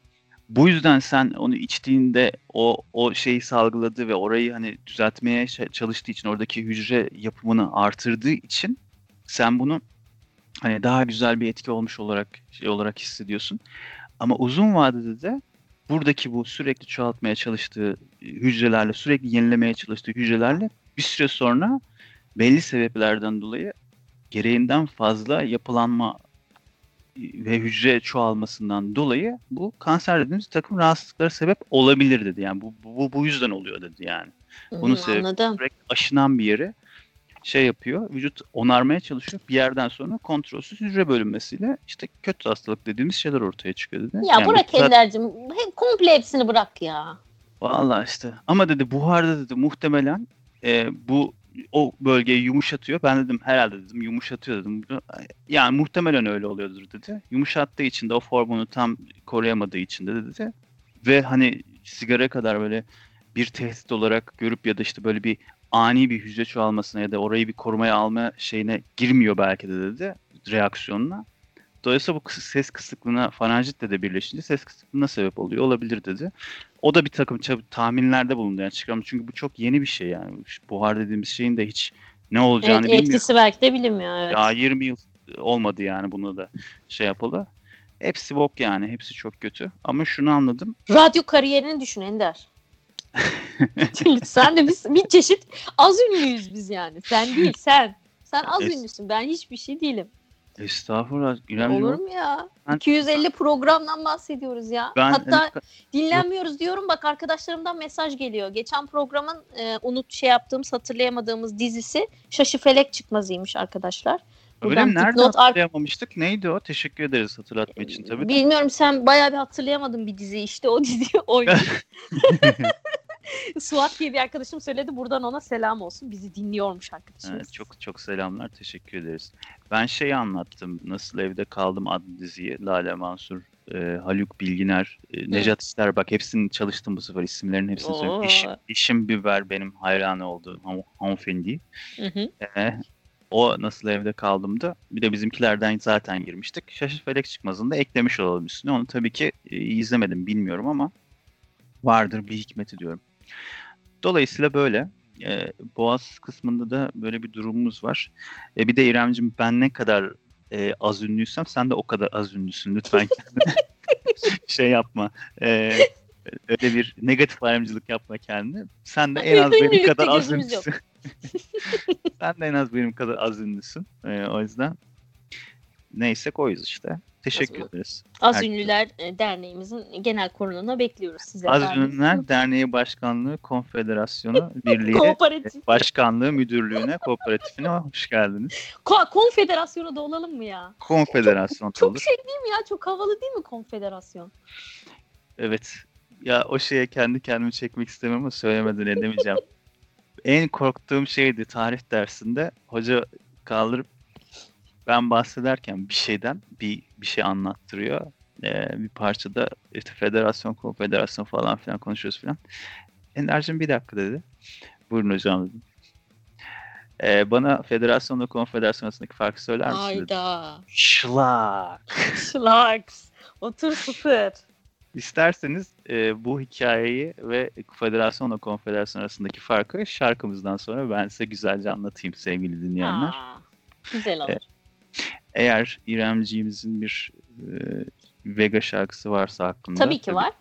Bu yüzden sen onu içtiğinde o o şeyi salgıladı ve orayı hani düzeltmeye çalıştığı için oradaki hücre yapımını artırdığı için sen bunu hani daha güzel bir etki olmuş olarak şey olarak hissediyorsun. Ama uzun vadede de buradaki bu sürekli çoğaltmaya çalıştığı hücrelerle, sürekli yenilemeye çalıştığı hücrelerle bir süre sonra belli sebeplerden dolayı gereğinden fazla yapılanma ve hücre çoğalmasından dolayı bu kanser dediğimiz takım rahatsızlıklara sebep olabilir dedi. Yani bu bu, bu yüzden oluyor dedi yani. Bunun hmm, sebebi sürekli aşınan bir yere şey yapıyor. Vücut onarmaya çalışıyor. Bir yerden sonra kontrolsüz hücre bölünmesiyle işte kötü hastalık dediğimiz şeyler ortaya çıkıyor dedi. Ya yani bırak Ender'cim. Zaten... Komple hepsini bırak ya. Valla işte. Ama dedi buharda dedi muhtemelen e, bu o bölgeyi yumuşatıyor. Ben dedim herhalde dedim yumuşatıyor dedim. Yani muhtemelen öyle oluyordur dedi. Yumuşattığı için de o formunu tam koruyamadığı için de dedi. Ve hani sigara kadar böyle bir tehdit olarak görüp ya da işte böyle bir ani bir hücre çoğalmasına ya da orayı bir korumaya alma şeyine girmiyor belki de dedi reaksiyonuna. Dolayısıyla bu ses kısıklığına faranjitle de birleşince ses kısıklığına sebep oluyor olabilir dedi. O da bir takım tahminlerde bulundu yani çıkarım çünkü bu çok yeni bir şey yani. Buhar dediğimiz şeyin de hiç ne olacağını evet, bilmiyor. Etkisi belki de bilinmiyor evet. Ya 20 yıl olmadı yani bunu da şey yapalı. Hepsi bok yani. Hepsi çok kötü. Ama şunu anladım. Radyo kariyerini düşün Ender. sen de biz bir çeşit az ünlüyüz biz yani. Sen değil sen. Sen az es- ünlüsün. Ben hiçbir şey değilim. Estağfurullah. İrem Olur mu ya? Ben, 250 programdan bahsediyoruz ya. Ben, Hatta evet, dinlenmiyoruz diyorum. Bak arkadaşlarımdan mesaj geliyor. Geçen programın e, unut şey yaptığımız hatırlayamadığımız dizisi Şaşı Felek çıkmazıymış arkadaşlar. Öyle mi? Nerede hatırlayamamıştık? Neydi o? Teşekkür ederiz hatırlatma için tabii. Bilmiyorum sen bayağı bir hatırlayamadın bir dizi. İşte o diziyi oynuyor. Suat diye bir arkadaşım söyledi. Buradan ona selam olsun. Bizi dinliyormuş arkadaşımız. Evet, çok çok selamlar. Teşekkür ederiz. Ben şeyi anlattım. Nasıl evde kaldım adlı diziyi. Lale Mansur, e, Haluk Bilginer, e, Necat İster. Bak hepsini çalıştım bu sefer. isimlerin hepsini söyleyeyim. İşim, İşim Biber benim hayranı olduğum ham, hanımefendi. Hı hı. E, o nasıl evde kaldımdı. Bir de bizimkilerden zaten girmiştik. Şaşır Felek Çıkmaz'ını da eklemiş olalım üstüne. Onu tabii ki e, izlemedim bilmiyorum ama vardır bir hikmeti diyorum. Dolayısıyla böyle. E, Boğaz kısmında da böyle bir durumumuz var. E, bir de İremcim ben ne kadar e, az ünlüysem sen de o kadar az ünlüsün. Lütfen kendine şey yapma. E, öyle bir negatif ayrımcılık yapma kendine. Sen de en az benim kadar az ünlüsün. Sen de en az benim kadar az ünlüsün. Ee, o yüzden neyse koyuz işte. Teşekkür ederiz. Az Herkese. Ünlüler e, Derneğimizin genel kuruluna bekliyoruz size. Az Ünlüler Derneği Başkanlığı Konfederasyonu Birliği Başkanlığı Müdürlüğü'ne, kooperatifine hoş geldiniz. Ko- konfederasyonu da olalım mı ya? Konfederasyon çok, çok olur. şey değil mi ya? Çok havalı değil mi konfederasyon? Evet. Ya o şeye kendi kendimi çekmek istemiyorum ama söylemeden edemeyeceğim. en korktuğum şeydi tarih dersinde hoca kaldırıp ben bahsederken bir şeyden bir bir şey anlattırıyor. Ee, bir parçada işte federasyon, konfederasyon falan filan konuşuyoruz filan. Enerjim bir dakika dedi. Buyurun hocam dedim. Ee, bana federasyonla konfederasyon arasındaki farkı söyler misin? Hayda. Şlak. Şlak. Otur sıfır. İsterseniz e, bu hikayeyi ve federasyonla konfederasyon arasındaki farkı şarkımızdan sonra ben size güzelce anlatayım sevgili dinleyenler. Aa, güzel olur. E, eğer İremciğimizin bir e, Vega şarkısı varsa hakkında. Tabii ki tabii var.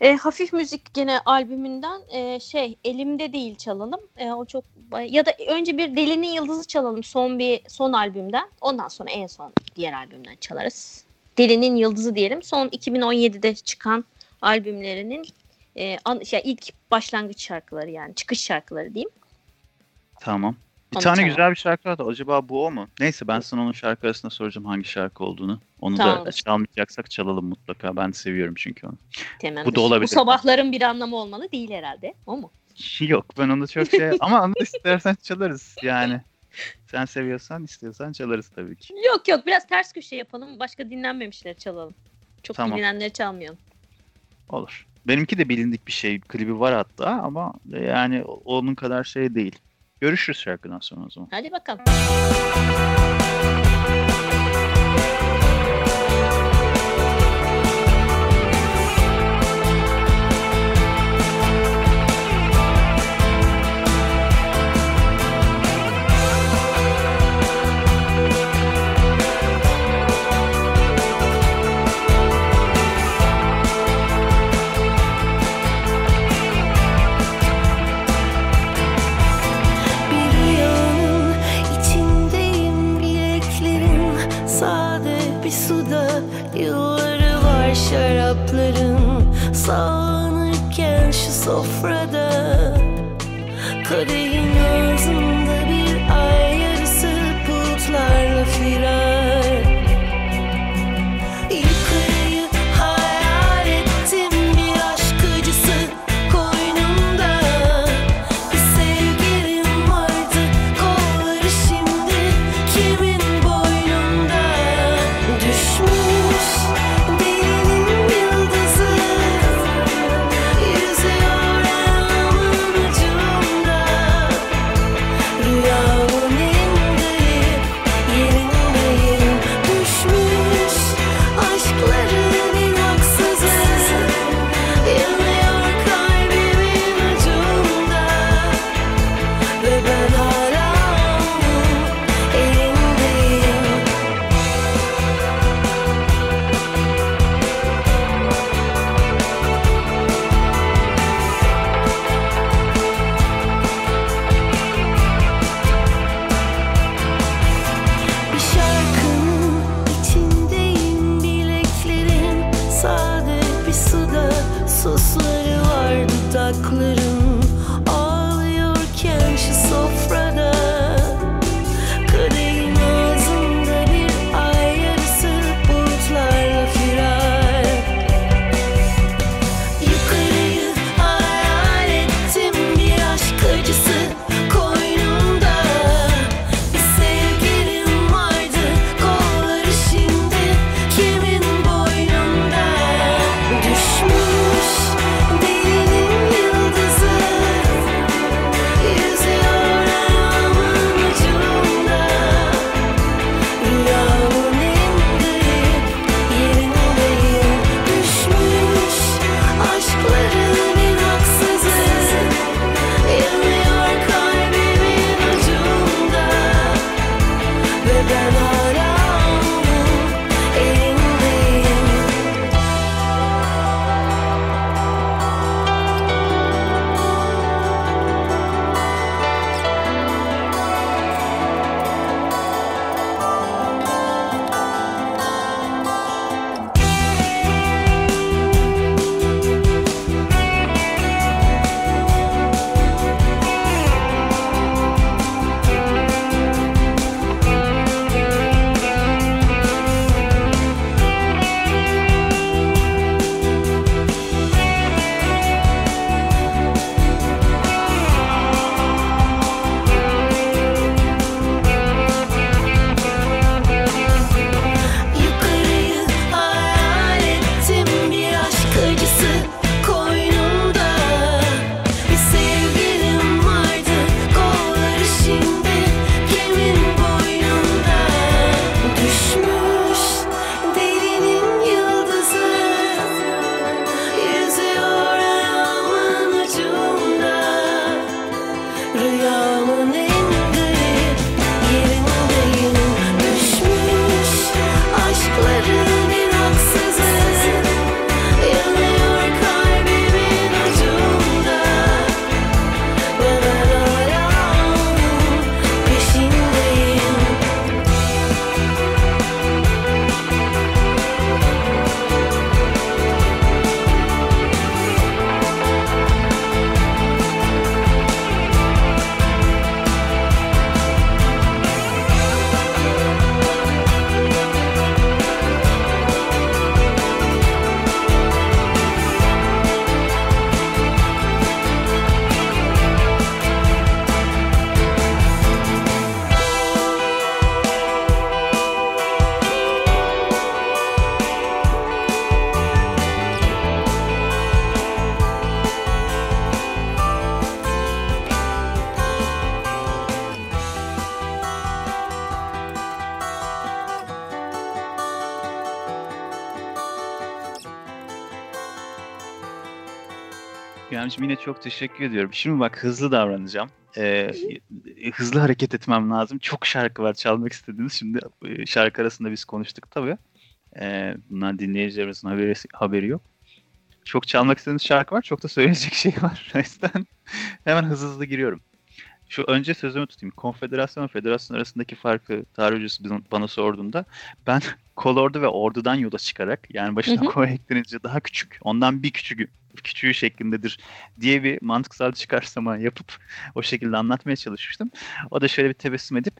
E, hafif müzik gene albümünden e, şey elimde değil çalalım. E, o çok ya da önce bir Delinin Yıldızı çalalım son bir son albümden. Ondan sonra en son diğer albümden çalarız. Delinin Yıldızı diyelim. Son 2017'de çıkan albümlerinin e, an, şey, ilk başlangıç şarkıları yani çıkış şarkıları diyeyim. Tamam. Bir tane güzel bir şarkı vardı. Acaba bu o mu? Neyse ben sana onun şarkı arasında soracağım hangi şarkı olduğunu. Onu tamam. da çalmayacaksak çalalım mutlaka. Ben seviyorum çünkü onu. Tamam. Bu da olabilir. Bu sabahların bir anlamı olmalı değil herhalde. O mu? Yok ben onu çok şey ama onu istersen çalarız yani. Sen seviyorsan istiyorsan çalarız tabii ki. Yok yok biraz ters köşe yapalım. Başka dinlenmemişleri çalalım. Çok tamam. bilinenleri çalmayalım. Olur. Benimki de bilindik bir şey. Klibi var hatta ama yani onun kadar şey değil. Görüşürüz şarkıdan sonra o zaman. Hadi bakalım. Güvenç'im yine çok teşekkür ediyorum. Şimdi bak hızlı davranacağım. Ee, hızlı hareket etmem lazım. Çok şarkı var çalmak istediğiniz. Şimdi e, şarkı arasında biz konuştuk tabii. Ee, bundan dinleyicilerimizin haberi, haberi yok. Çok çalmak istediğiniz şarkı var. Çok da söyleyecek şey var. O yüzden hemen hızlı hızlı giriyorum. Şu önce sözümü tutayım. Konfederasyon ve federasyon arasındaki farkı tarih hocası bana sorduğunda ben kolordu ve ordudan yola çıkarak yani başına hı koy eklenince daha küçük, ondan bir küçük küçüğü şeklindedir diye bir mantıksal çıkarsama yapıp o şekilde anlatmaya çalışmıştım. O da şöyle bir tebessüm edip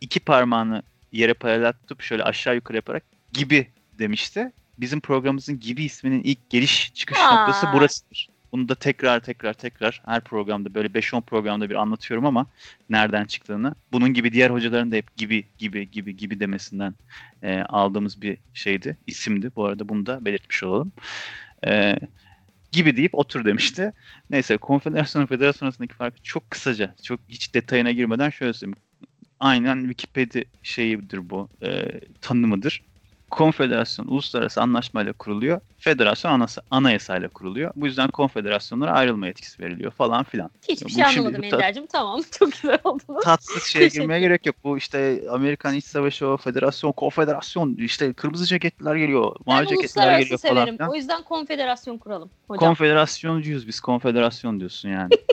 iki parmağını yere paralel tutup şöyle aşağı yukarı yaparak gibi demişti. Bizim programımızın gibi isminin ilk geliş çıkış Aa. noktası burasıdır. Bunu da tekrar tekrar tekrar her programda böyle 5-10 programda bir anlatıyorum ama nereden çıktığını. Bunun gibi diğer hocaların da hep gibi gibi gibi gibi demesinden e, aldığımız bir şeydi, isimdi. Bu arada bunu da belirtmiş olalım. E, gibi deyip otur demişti. Neyse konfederasyon federasyon arasındaki farkı çok kısaca, çok hiç detayına girmeden şöyle söyleyeyim. Aynen Wikipedia şeyidir bu, e, tanımıdır konfederasyon uluslararası anlaşmayla kuruluyor. Federasyon anası, anayasayla kuruluyor. Bu yüzden konfederasyonlara ayrılma yetkisi veriliyor falan filan. Hiçbir şey anlamadım Ender'cim. Tamam çok güzel oldu. Tatsız şeye girmeye gerek yok. Bu işte Amerikan İç Savaşı o federasyon, konfederasyon işte kırmızı ceketler geliyor, mavi ceketler geliyor severim. falan filan. O yüzden konfederasyon kuralım hocam. Konfederasyоncuyuz biz. Konfederasyon diyorsun yani.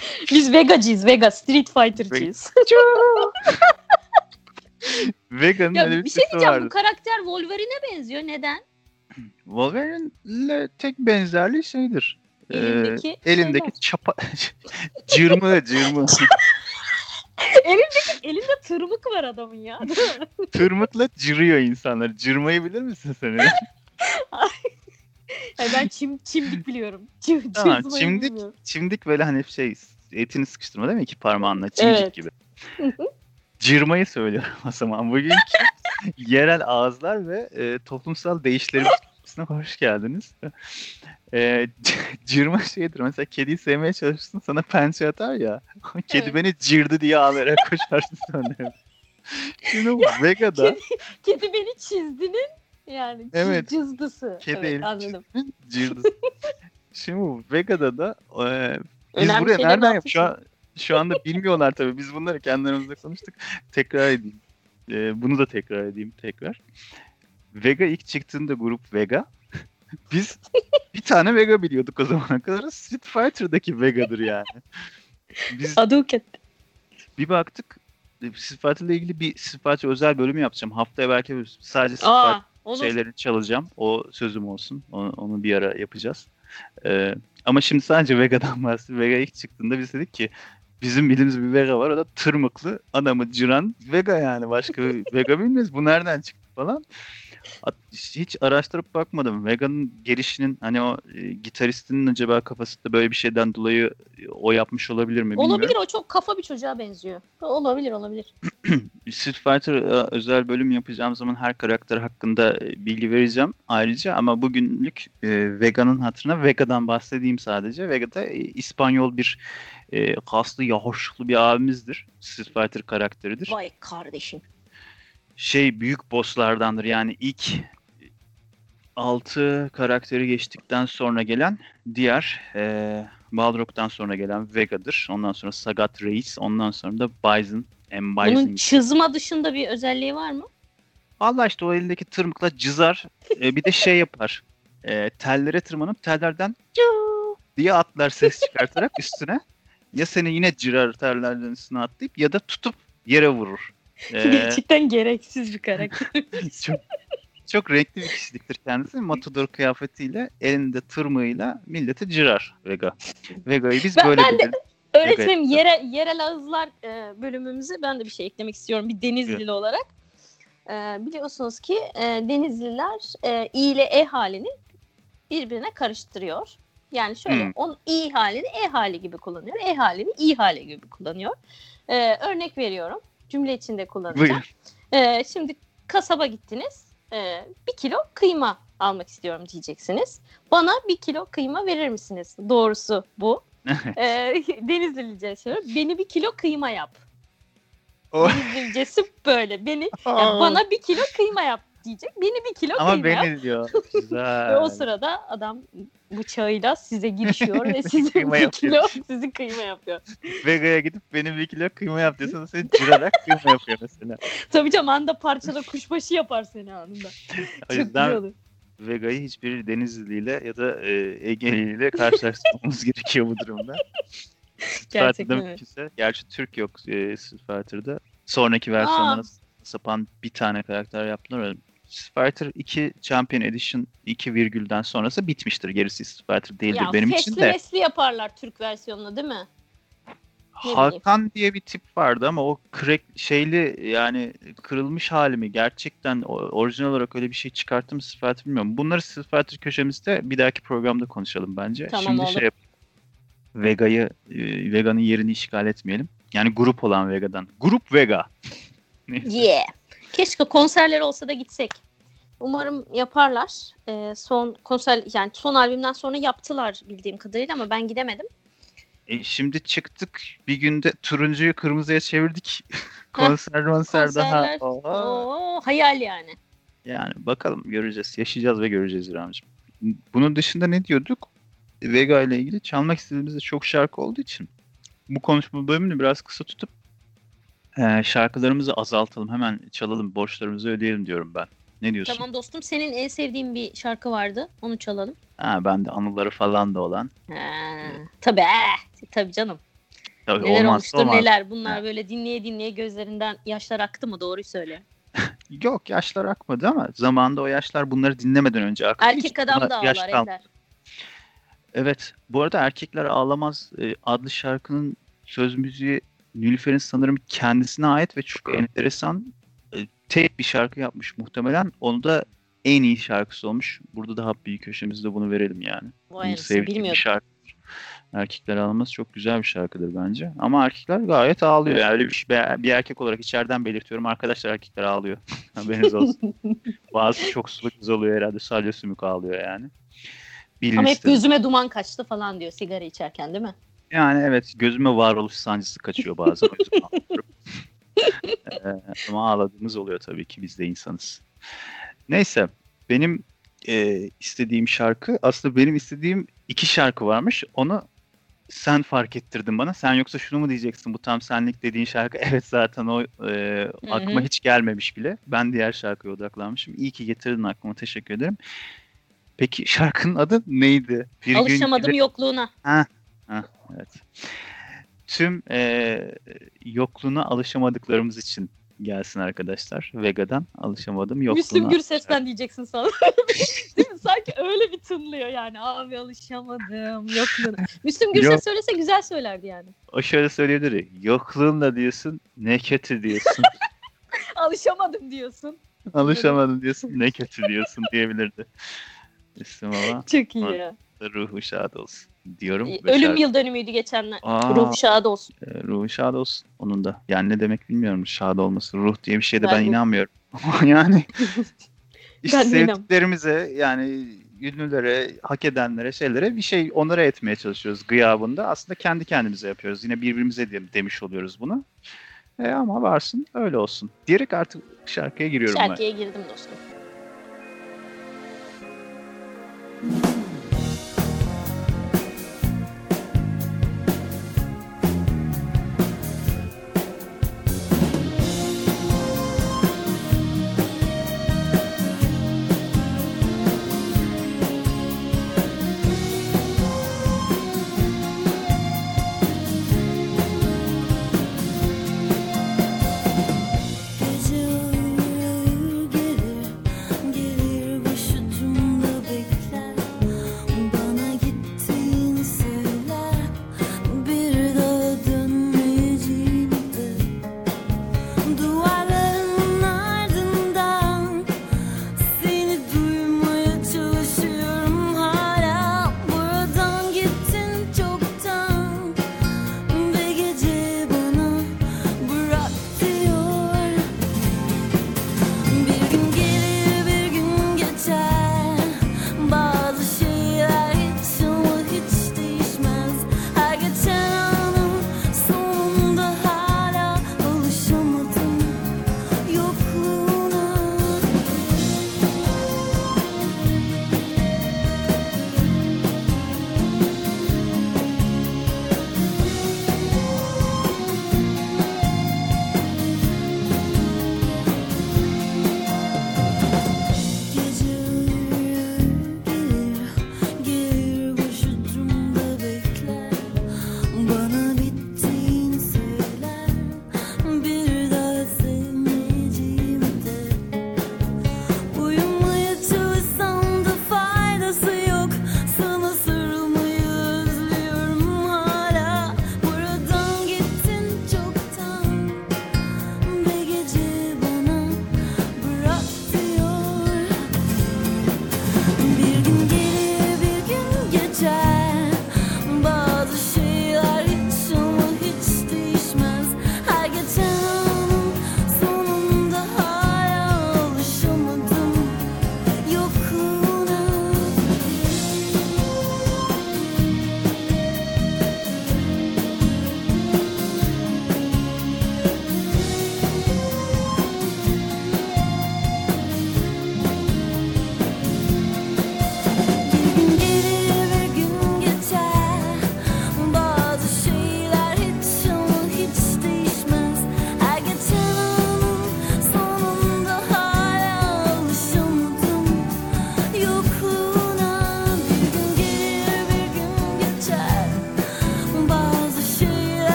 biz Vega'cıyız. Vega. Street Fighter'cıyız. Vega'nın ya, öyle bir, şey diyeceğim vardı. bu karakter Wolverine'e benziyor. Neden? Wolverine'le tek benzerliği şeydir. Elindeki, ee, elindeki şeyler. çapa cırmı cırmı. elindeki elinde tırmık var adamın ya. Tırmıkla cırıyor insanlar. Cırmayı bilir misin sen? yani ben çim, çimdik biliyorum. Çim, tamam, çimdik, çimdik böyle hani şey etini sıkıştırma değil mi? İki parmağınla çimdik evet. gibi cırmayı söylüyorum o zaman. Bugün yerel ağızlar ve e, toplumsal değişlerimiz hoş geldiniz. E, cırma şeydir. Mesela kediyi sevmeye çalışırsın sana pençe atar ya. Kedi evet. beni cırdı diye ağlayarak koşarsın sonra. Şimdi Vega'da... kedi, kedi beni çizdinin yani evet, cızdısı. Kedi evet, anladım. Cırdısı. Şimdi Vega'da da e, biz Önemli buraya nereden yap? Şu an şu anda bilmiyorlar tabii. Biz bunları kendilerimizle konuştuk. Tekrar edeyim. Ee, bunu da tekrar edeyim tekrar. Vega ilk çıktığında grup Vega. Biz bir tane Vega biliyorduk o zamana kadar. Street Fighter'daki Vega'dır yani. Biz Aduket. Bir baktık Street Fighter'la ilgili bir Street Fighter özel bölümü yapacağım. Haftaya belki sadece Street Aa, Fighter olur. şeylerini çalacağım. O sözüm olsun. Onu, onu bir ara yapacağız. Ee, ama şimdi sadece Vega'dan bahsediyorum. Vega ilk çıktığında biz dedik ki bizim bildiğimiz bir Vega var. O da tırmıklı adamı cıran Vega yani. Başka Vega bilmiyoruz. Bu nereden çıktı falan. Hiç araştırıp bakmadım. Vega'nın gelişinin hani o e, gitaristinin acaba kafasında böyle bir şeyden dolayı e, o yapmış olabilir mi bilmiyorum. Olabilir o çok kafa bir çocuğa benziyor. Olabilir olabilir. Street Fighter e, özel bölüm yapacağım zaman her karakter hakkında e, bilgi vereceğim ayrıca ama bugünlük e, Vega'nın hatırına Vega'dan bahsedeyim sadece. Vega'da e, İspanyol bir e, kaslı, yahoşlu bir abimizdir. Street Fighter karakteridir. Vay kardeşim. Şey büyük bosslardandır. Yani ilk 6 karakteri geçtikten sonra gelen diğer e, Balrog'dan sonra gelen Vega'dır. Ondan sonra Sagat Reis. Ondan sonra da Bison. M. Bison. Bunun çızma dışında bir özelliği var mı? Valla işte o elindeki tırmıkla cızar. e, bir de şey yapar. E, tellere tırmanıp tellerden diye atlar ses çıkartarak üstüne ya seni yine cirar terlerden üstüne atlayıp ya da tutup yere vurur. Ee, Gerçekten gereksiz bir karakter. çok, çok renkli bir kişiliktir kendisi. Matador kıyafetiyle elinde tırmığıyla milleti cirar Vega. Vega'yı biz ben, böyle ben biliriz. Öğretmenim yere, yerel ağızlar e, bölümümüzü ben de bir şey eklemek istiyorum bir Denizlili evet. olarak. E, biliyorsunuz ki e, Denizliler e, i ile e halini birbirine karıştırıyor. Yani şöyle hmm. on i halini e hali gibi kullanıyor. E halini i hali gibi kullanıyor. Ee, örnek veriyorum. Cümle içinde kullanacağım. Ee, şimdi kasaba gittiniz. Ee, bir kilo kıyma almak istiyorum diyeceksiniz. Bana bir kilo kıyma verir misiniz? Doğrusu bu. ee, Denizlice söylüyorum. Beni bir kilo kıyma yap. Denizlicesi böyle. Beni yani bana bir kilo kıyma yap diyecek. Beni bir kilo Ama kıyma beni diyor. Güzel. Ve o sırada adam bıçağıyla size girişiyor ve size Kıyma bir yapıyor. kilo sizi kıyma yapıyor. Vega'ya gidip benim bir kilo kıyma yap desen seni cırarak kıyma yapıyor mesela. Tabii canım anda parçala kuşbaşı yapar seni anında. O Çok güzel yüzden. Vega'yı hiçbir Denizli'yle ya da e, Ege'liyle karşılaştırmamamız gerekiyor bu durumda. Gerçekten mümkünse. Gerçi Türk yok e, Fighter'da. Sonraki versiyonlara sapan bir tane karakter yaptılar. Fighter 2 Champion Edition 2 virgülden sonrası bitmiştir. Gerisi Street Fighter değildir Ya benim fesli için de. mesli yaparlar Türk versiyonunu değil mi? Hakan diye bir tip vardı ama o crack şeyli yani kırılmış hali mi gerçekten orijinal olarak öyle bir şey çıkarttı mı Street bilmiyorum. Bunları Street köşemizde bir dahaki programda konuşalım bence. Tamam, Şimdi olur. şey yap- Vega'yı e, Vega'nın yerini işgal etmeyelim. Yani grup olan Vega'dan. Grup Vega. Yeah. Keşke konserler olsa da gitsek. Umarım yaparlar. Ee, son konser yani son albümden sonra yaptılar bildiğim kadarıyla ama ben gidemedim. E, şimdi çıktık bir günde turuncuyu kırmızıya çevirdik. konser konser daha. Oha. Oo, hayal yani. Yani bakalım göreceğiz. Yaşayacağız ve göreceğiz İremciğim. Bunun dışında ne diyorduk? Vega ile ilgili çalmak istediğimizde çok şarkı olduğu için bu konuşma bölümünü biraz kısa tutup e, şarkılarımızı azaltalım. Hemen çalalım, borçlarımızı ödeyelim diyorum ben. Ne diyorsun? Tamam dostum senin en sevdiğin bir şarkı vardı. Onu çalalım. Ha, ben de anıları falan da olan. Ha, tabii. eh, tabii canım. Tabii Neler olmazsa olmuştur olmaz. neler. Bunlar Ha. böyle dinleye dinleye gözlerinden yaşlar aktı mı? Doğruyu söyle. Yok yaşlar akmadı ama zamanında o yaşlar bunları dinlemeden önce aktı. Erkek adam da ağlar. Ender. Evet. Bu arada Erkekler Ağlamaz e, adlı şarkının söz müziği Nilüfer'in sanırım kendisine ait ve çok enteresan e, tek bir şarkı yapmış muhtemelen. Onu da en iyi şarkısı olmuş. Burada daha büyük köşemizde bunu verelim yani. Vay Bunu sevdiğim bir şarkıdır. Erkekler Ağlamaz çok güzel bir şarkıdır bence. Ama erkekler gayet ağlıyor. Yani öyle bir, bir erkek olarak içeriden belirtiyorum. Arkadaşlar erkekler ağlıyor. Haberiniz olsun. Bazı çok sulu kız oluyor herhalde. Sadece sümük ağlıyor yani. Bilin Ama hep isterim. gözüme duman kaçtı falan diyor sigara içerken değil mi? Yani evet gözüme varoluş sancısı kaçıyor bazen. Ee, ama ağladığımız oluyor tabii ki biz de insanız. Neyse benim e, istediğim şarkı aslında benim istediğim iki şarkı varmış. Onu sen fark ettirdin bana. Sen yoksa şunu mu diyeceksin bu tam senlik dediğin şarkı? Evet zaten o e, aklıma hiç gelmemiş bile. Ben diğer şarkıya odaklanmışım. İyi ki getirdin aklıma teşekkür ederim. Peki şarkının adı neydi? Bir gün Alışamadım gelir- yokluğuna. Evet. Tüm e, yokluğuna alışamadıklarımız için gelsin arkadaşlar. Vega'dan alışamadım yokluğuna. Müslüm Gürses'ten diyeceksin sana. Değil mi? Sanki öyle bir tınlıyor yani. Abi alışamadım yokluğuna. Müslüm Gürses Yok. söylese güzel söylerdi yani. O şöyle söyleyebilir. ya, Yokluğunla diyorsun ne kötü diyorsun. Alışamadım diyorsun. Alışamadım diyorsun ne kötü diyorsun diyebilirdi. Müslüm ama Çok iyi Var. Ruhu şad olsun diyorum. Ve Ölüm yıl dönümüydü geçenler. Aa, Ruh şad olsun. e, ruhu şad olsun onun da. Yani ne demek bilmiyorum şad olması. Ruh diye bir şeye de Ben ben, inanmıyorum. Yani işte Ben sevdiklerimize yani ünlülere, hak edenlere, şeylere bir şey onlara etmeye çalışıyoruz gıyabında. Aslında kendi kendimize yapıyoruz. Yine birbirimize de, demiş oluyoruz bunu. E ama varsın öyle olsun. Diyerek artık şarkıya giriyorum ben. Şarkıya girdim dostum.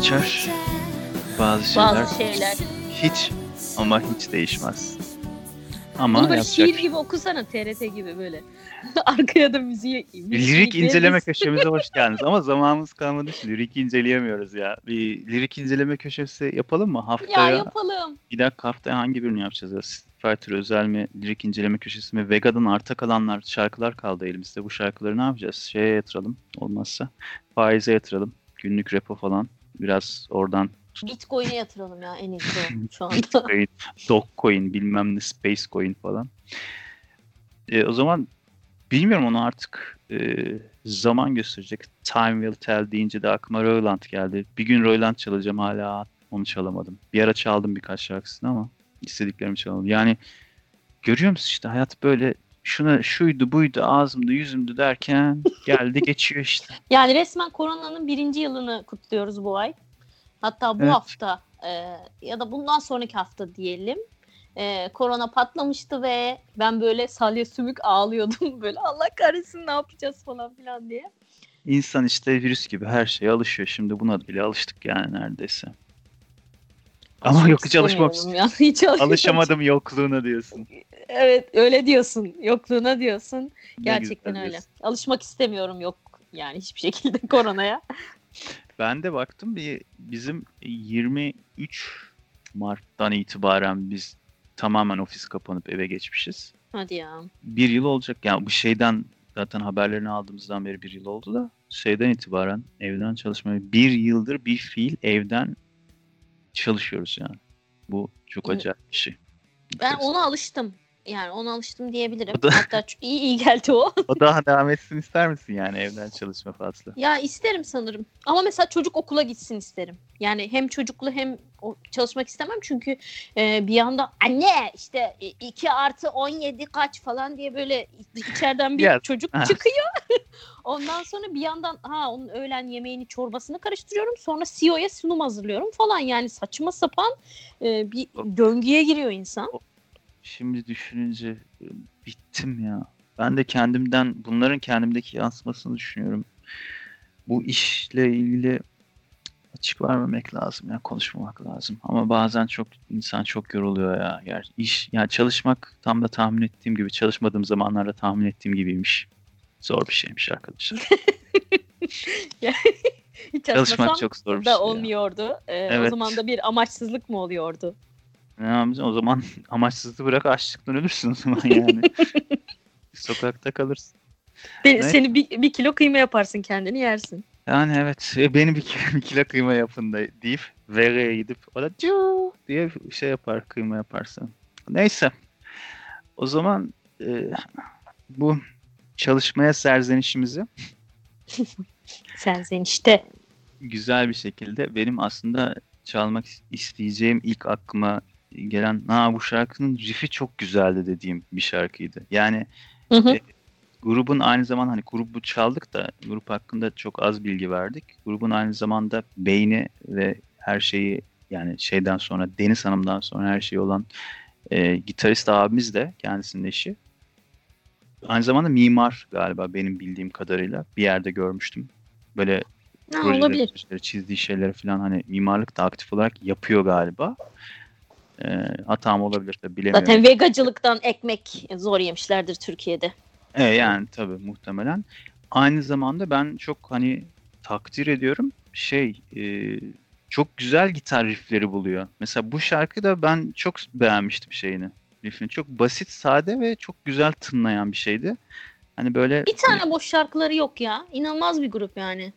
Geçer. Bazı şeyler, Bazı şeyler. hiç ama hiç değişmez. Ama Bunu böyle yapacak şiir gibi okusana TRT gibi böyle. Arkaya da müziği. Lirik inceleme köşemize hoş geldiniz. Ama zamanımız kalmadı için lirik inceleyemiyoruz ya. Bir lirik inceleme köşesi yapalım mı? Ya Haftaya, yapalım. bir dakika haftaya hangi birini yapacağız? ya? Fighter özel mi, lirik inceleme köşesi mi? Vega'dan arta kalanlar, şarkılar kaldı elimizde. Bu şarkıları ne yapacağız? Şeye yatıralım olmazsa. Faize yatıralım. Günlük repo falan. Biraz oradan Bitcoin'e yatıralım ya en iyisi şu anda. Bitcoin, Dogecoin, bilmem ne Space Coin falan. E, o zaman bilmiyorum onu artık e, zaman gösterecek. Time will tell deyince de aklıma Royland geldi. Bir gün Royland çalacağım hala onu çalamadım. Bir ara çaldım birkaç şarkısını ama istediklerimi çalamadım. Yani görüyor musun işte hayat böyle şuna şuydu buydu ağzımda yüzümdü derken geldi geçiyor işte. Yani resmen koronanın birinci yılını kutluyoruz bu ay. Hatta bu Evet. hafta e, ya da bundan sonraki hafta diyelim. E, korona patlamıştı ve ben böyle salya sümük ağlıyordum. Böyle Allah kahretsin ne yapacağız falan filan diye. İnsan işte virüs gibi her şeye alışıyor. Şimdi buna bile alıştık yani neredeyse. Ama yok hiç istemiyorum ya. Hiç alışmak Alışamadım yokluğuna diyorsun. Evet öyle diyorsun. Yokluğuna diyorsun. Gerçekten öyle. diyorsun. Alışmak istemiyorum yok yani hiçbir şekilde koronaya. Ben de baktım bir bizim 23 Mart'tan itibaren biz tamamen ofis kapanıp eve geçmişiz. Hadi ya. Bir yıl olacak. Yani bu şeyden zaten haberlerini aldığımızdan beri bir yıl oldu da şeyden itibaren evden çalışmaya bir yıldır bir fiil evden çalışıyoruz yani. Bu çok acayip bir şey. Ben ona alıştım. Yani ona alıştım diyebilirim. O da- Hatta iyi iyi geldi o. O daha devam etsin ister misin yani evden çalışma faslı? Ya isterim sanırım. Ama mesela çocuk okula gitsin isterim. Yani hem çocuklu hem çalışmak istemem çünkü e, bir yanda anne işte 2 artı 17 kaç falan diye böyle içeriden bir Ya. çocuk Ha. çıkıyor. Ondan sonra bir yandan ha onun öğlen yemeğini çorbasını karıştırıyorum. Sonra CEO'ya sunum hazırlıyorum falan. Yani saçma sapan e, bir döngüye giriyor insan. Şimdi düşününce e, bittim ya. Ben de kendimden bunların kendimdeki yansımasını düşünüyorum. Bu işle ilgili açık vermemek lazım ya konuşmamak lazım. Ama bazen çok insan çok yoruluyor ya. Ger iş yani çalışmak tam da tahmin ettiğim gibi çalışmadığım zamanlarda tahmin ettiğim gibiymiş. Zor bir şeymiş arkadaşlar. Hiç Çalışmak çok zor bir şey. da ya. olmuyordu. E, O Evet. zaman da bir amaçsızlık mı oluyordu? Ne? O zaman amaçsızlığı bırak açlıktan ölürsün o zaman yani. Sokakta kalırsın. Be- Ne? Seni bir, bir kilo kıyma yaparsın kendini yersin. Yani evet e, beni bir, kilo- bir kilo kıyma yapın da deyip Vega'ya gidip o da diye şey yapar kıyma yaparsın. Neyse o zaman e, bu çalışmaya serzenişimizi Sen sen işte. güzel bir şekilde benim aslında çalmak isteyeceğim ilk aklıma gelen ha bu şarkının riff'i çok güzeldi dediğim bir şarkıydı. Yani Hı hı. E, grubun aynı zamanda hani grubu çaldık da grup hakkında çok az bilgi verdik. Grubun aynı zamanda beyni ve her şeyi yani şeyden sonra Deniz Hanım'dan sonra her şeyi olan e, gitarist abimiz de kendisinin eşi. Aynı zamanda mimar galiba benim bildiğim kadarıyla bir yerde görmüştüm. Böyle Ha, projeleri, olabilir. projeleri, çizdiği şeyleri falan hani mimarlık da aktif olarak yapıyor galiba. E, hatam olabilir de bilemiyorum. Zaten vegacılıktan ekmek zor yemişlerdir Türkiye'de. E, yani tabii muhtemelen. Aynı zamanda ben çok hani takdir ediyorum şey e, çok güzel gitar riffleri buluyor. Mesela bu şarkı da ben çok beğenmiştim şeyini. Riffini çok basit, sade ve çok güzel tınlayan bir şeydi. Hani böyle Bir tane boş şarkıları yok ya. İnanılmaz bir grup yani.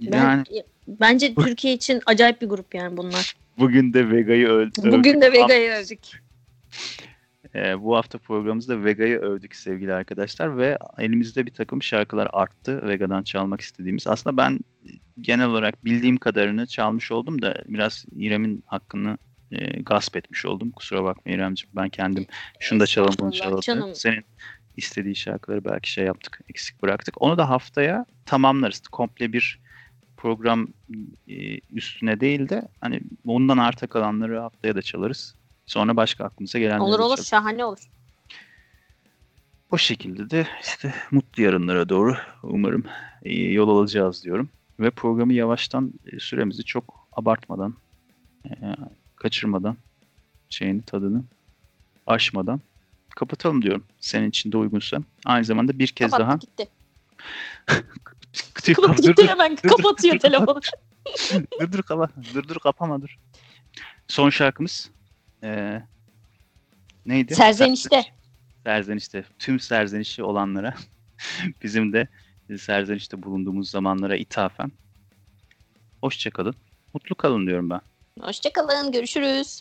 Ben, yani Bence Türkiye için acayip bir grup yani bunlar. bugün de Vega'yı öldü. Bugün de Vega'yı övdük. Ee, bu hafta programımızda Vega'yı övdük sevgili arkadaşlar ve elimizde bir takım şarkılar arttı Vega'dan çalmak istediğimiz. Aslında ben genel olarak bildiğim kadarını çalmış oldum da biraz İrem'in hakkını e, gasp etmiş oldum. Kusura bakma İremciğim ben kendim şunu da çalalım bunu çalalım. canım. Senin istediği şarkıları belki şey yaptık eksik bıraktık. Onu da haftaya tamamlarız. Komple bir program e, üstüne değil de hani ondan arta kalanları haftaya da çalarız. Sonra başka aklımıza gelenleri Olur olur çalarız. şahane olur. O şekilde de işte mutlu yarınlara doğru umarım e, yol alacağız diyorum. Ve programı yavaştan e, süremizi çok abartmadan, e, kaçırmadan, şeyini tadını aşmadan kapatalım diyorum. Senin için de uygunsa. Aynı zamanda bir kez Kapattı daha. gitti. Dur, gitti hemen kapatıyor telefonu. dur dur kapa. Dur dur kapama dur. Son şarkımız ee, neydi? Serzenişte. Serzenişte. Tüm serzenişi olanlara bizim de serzenişte bulunduğumuz zamanlara ithafen hoşçakalın. Mutlu kalın diyorum ben. Hoşçakalın. Görüşürüz.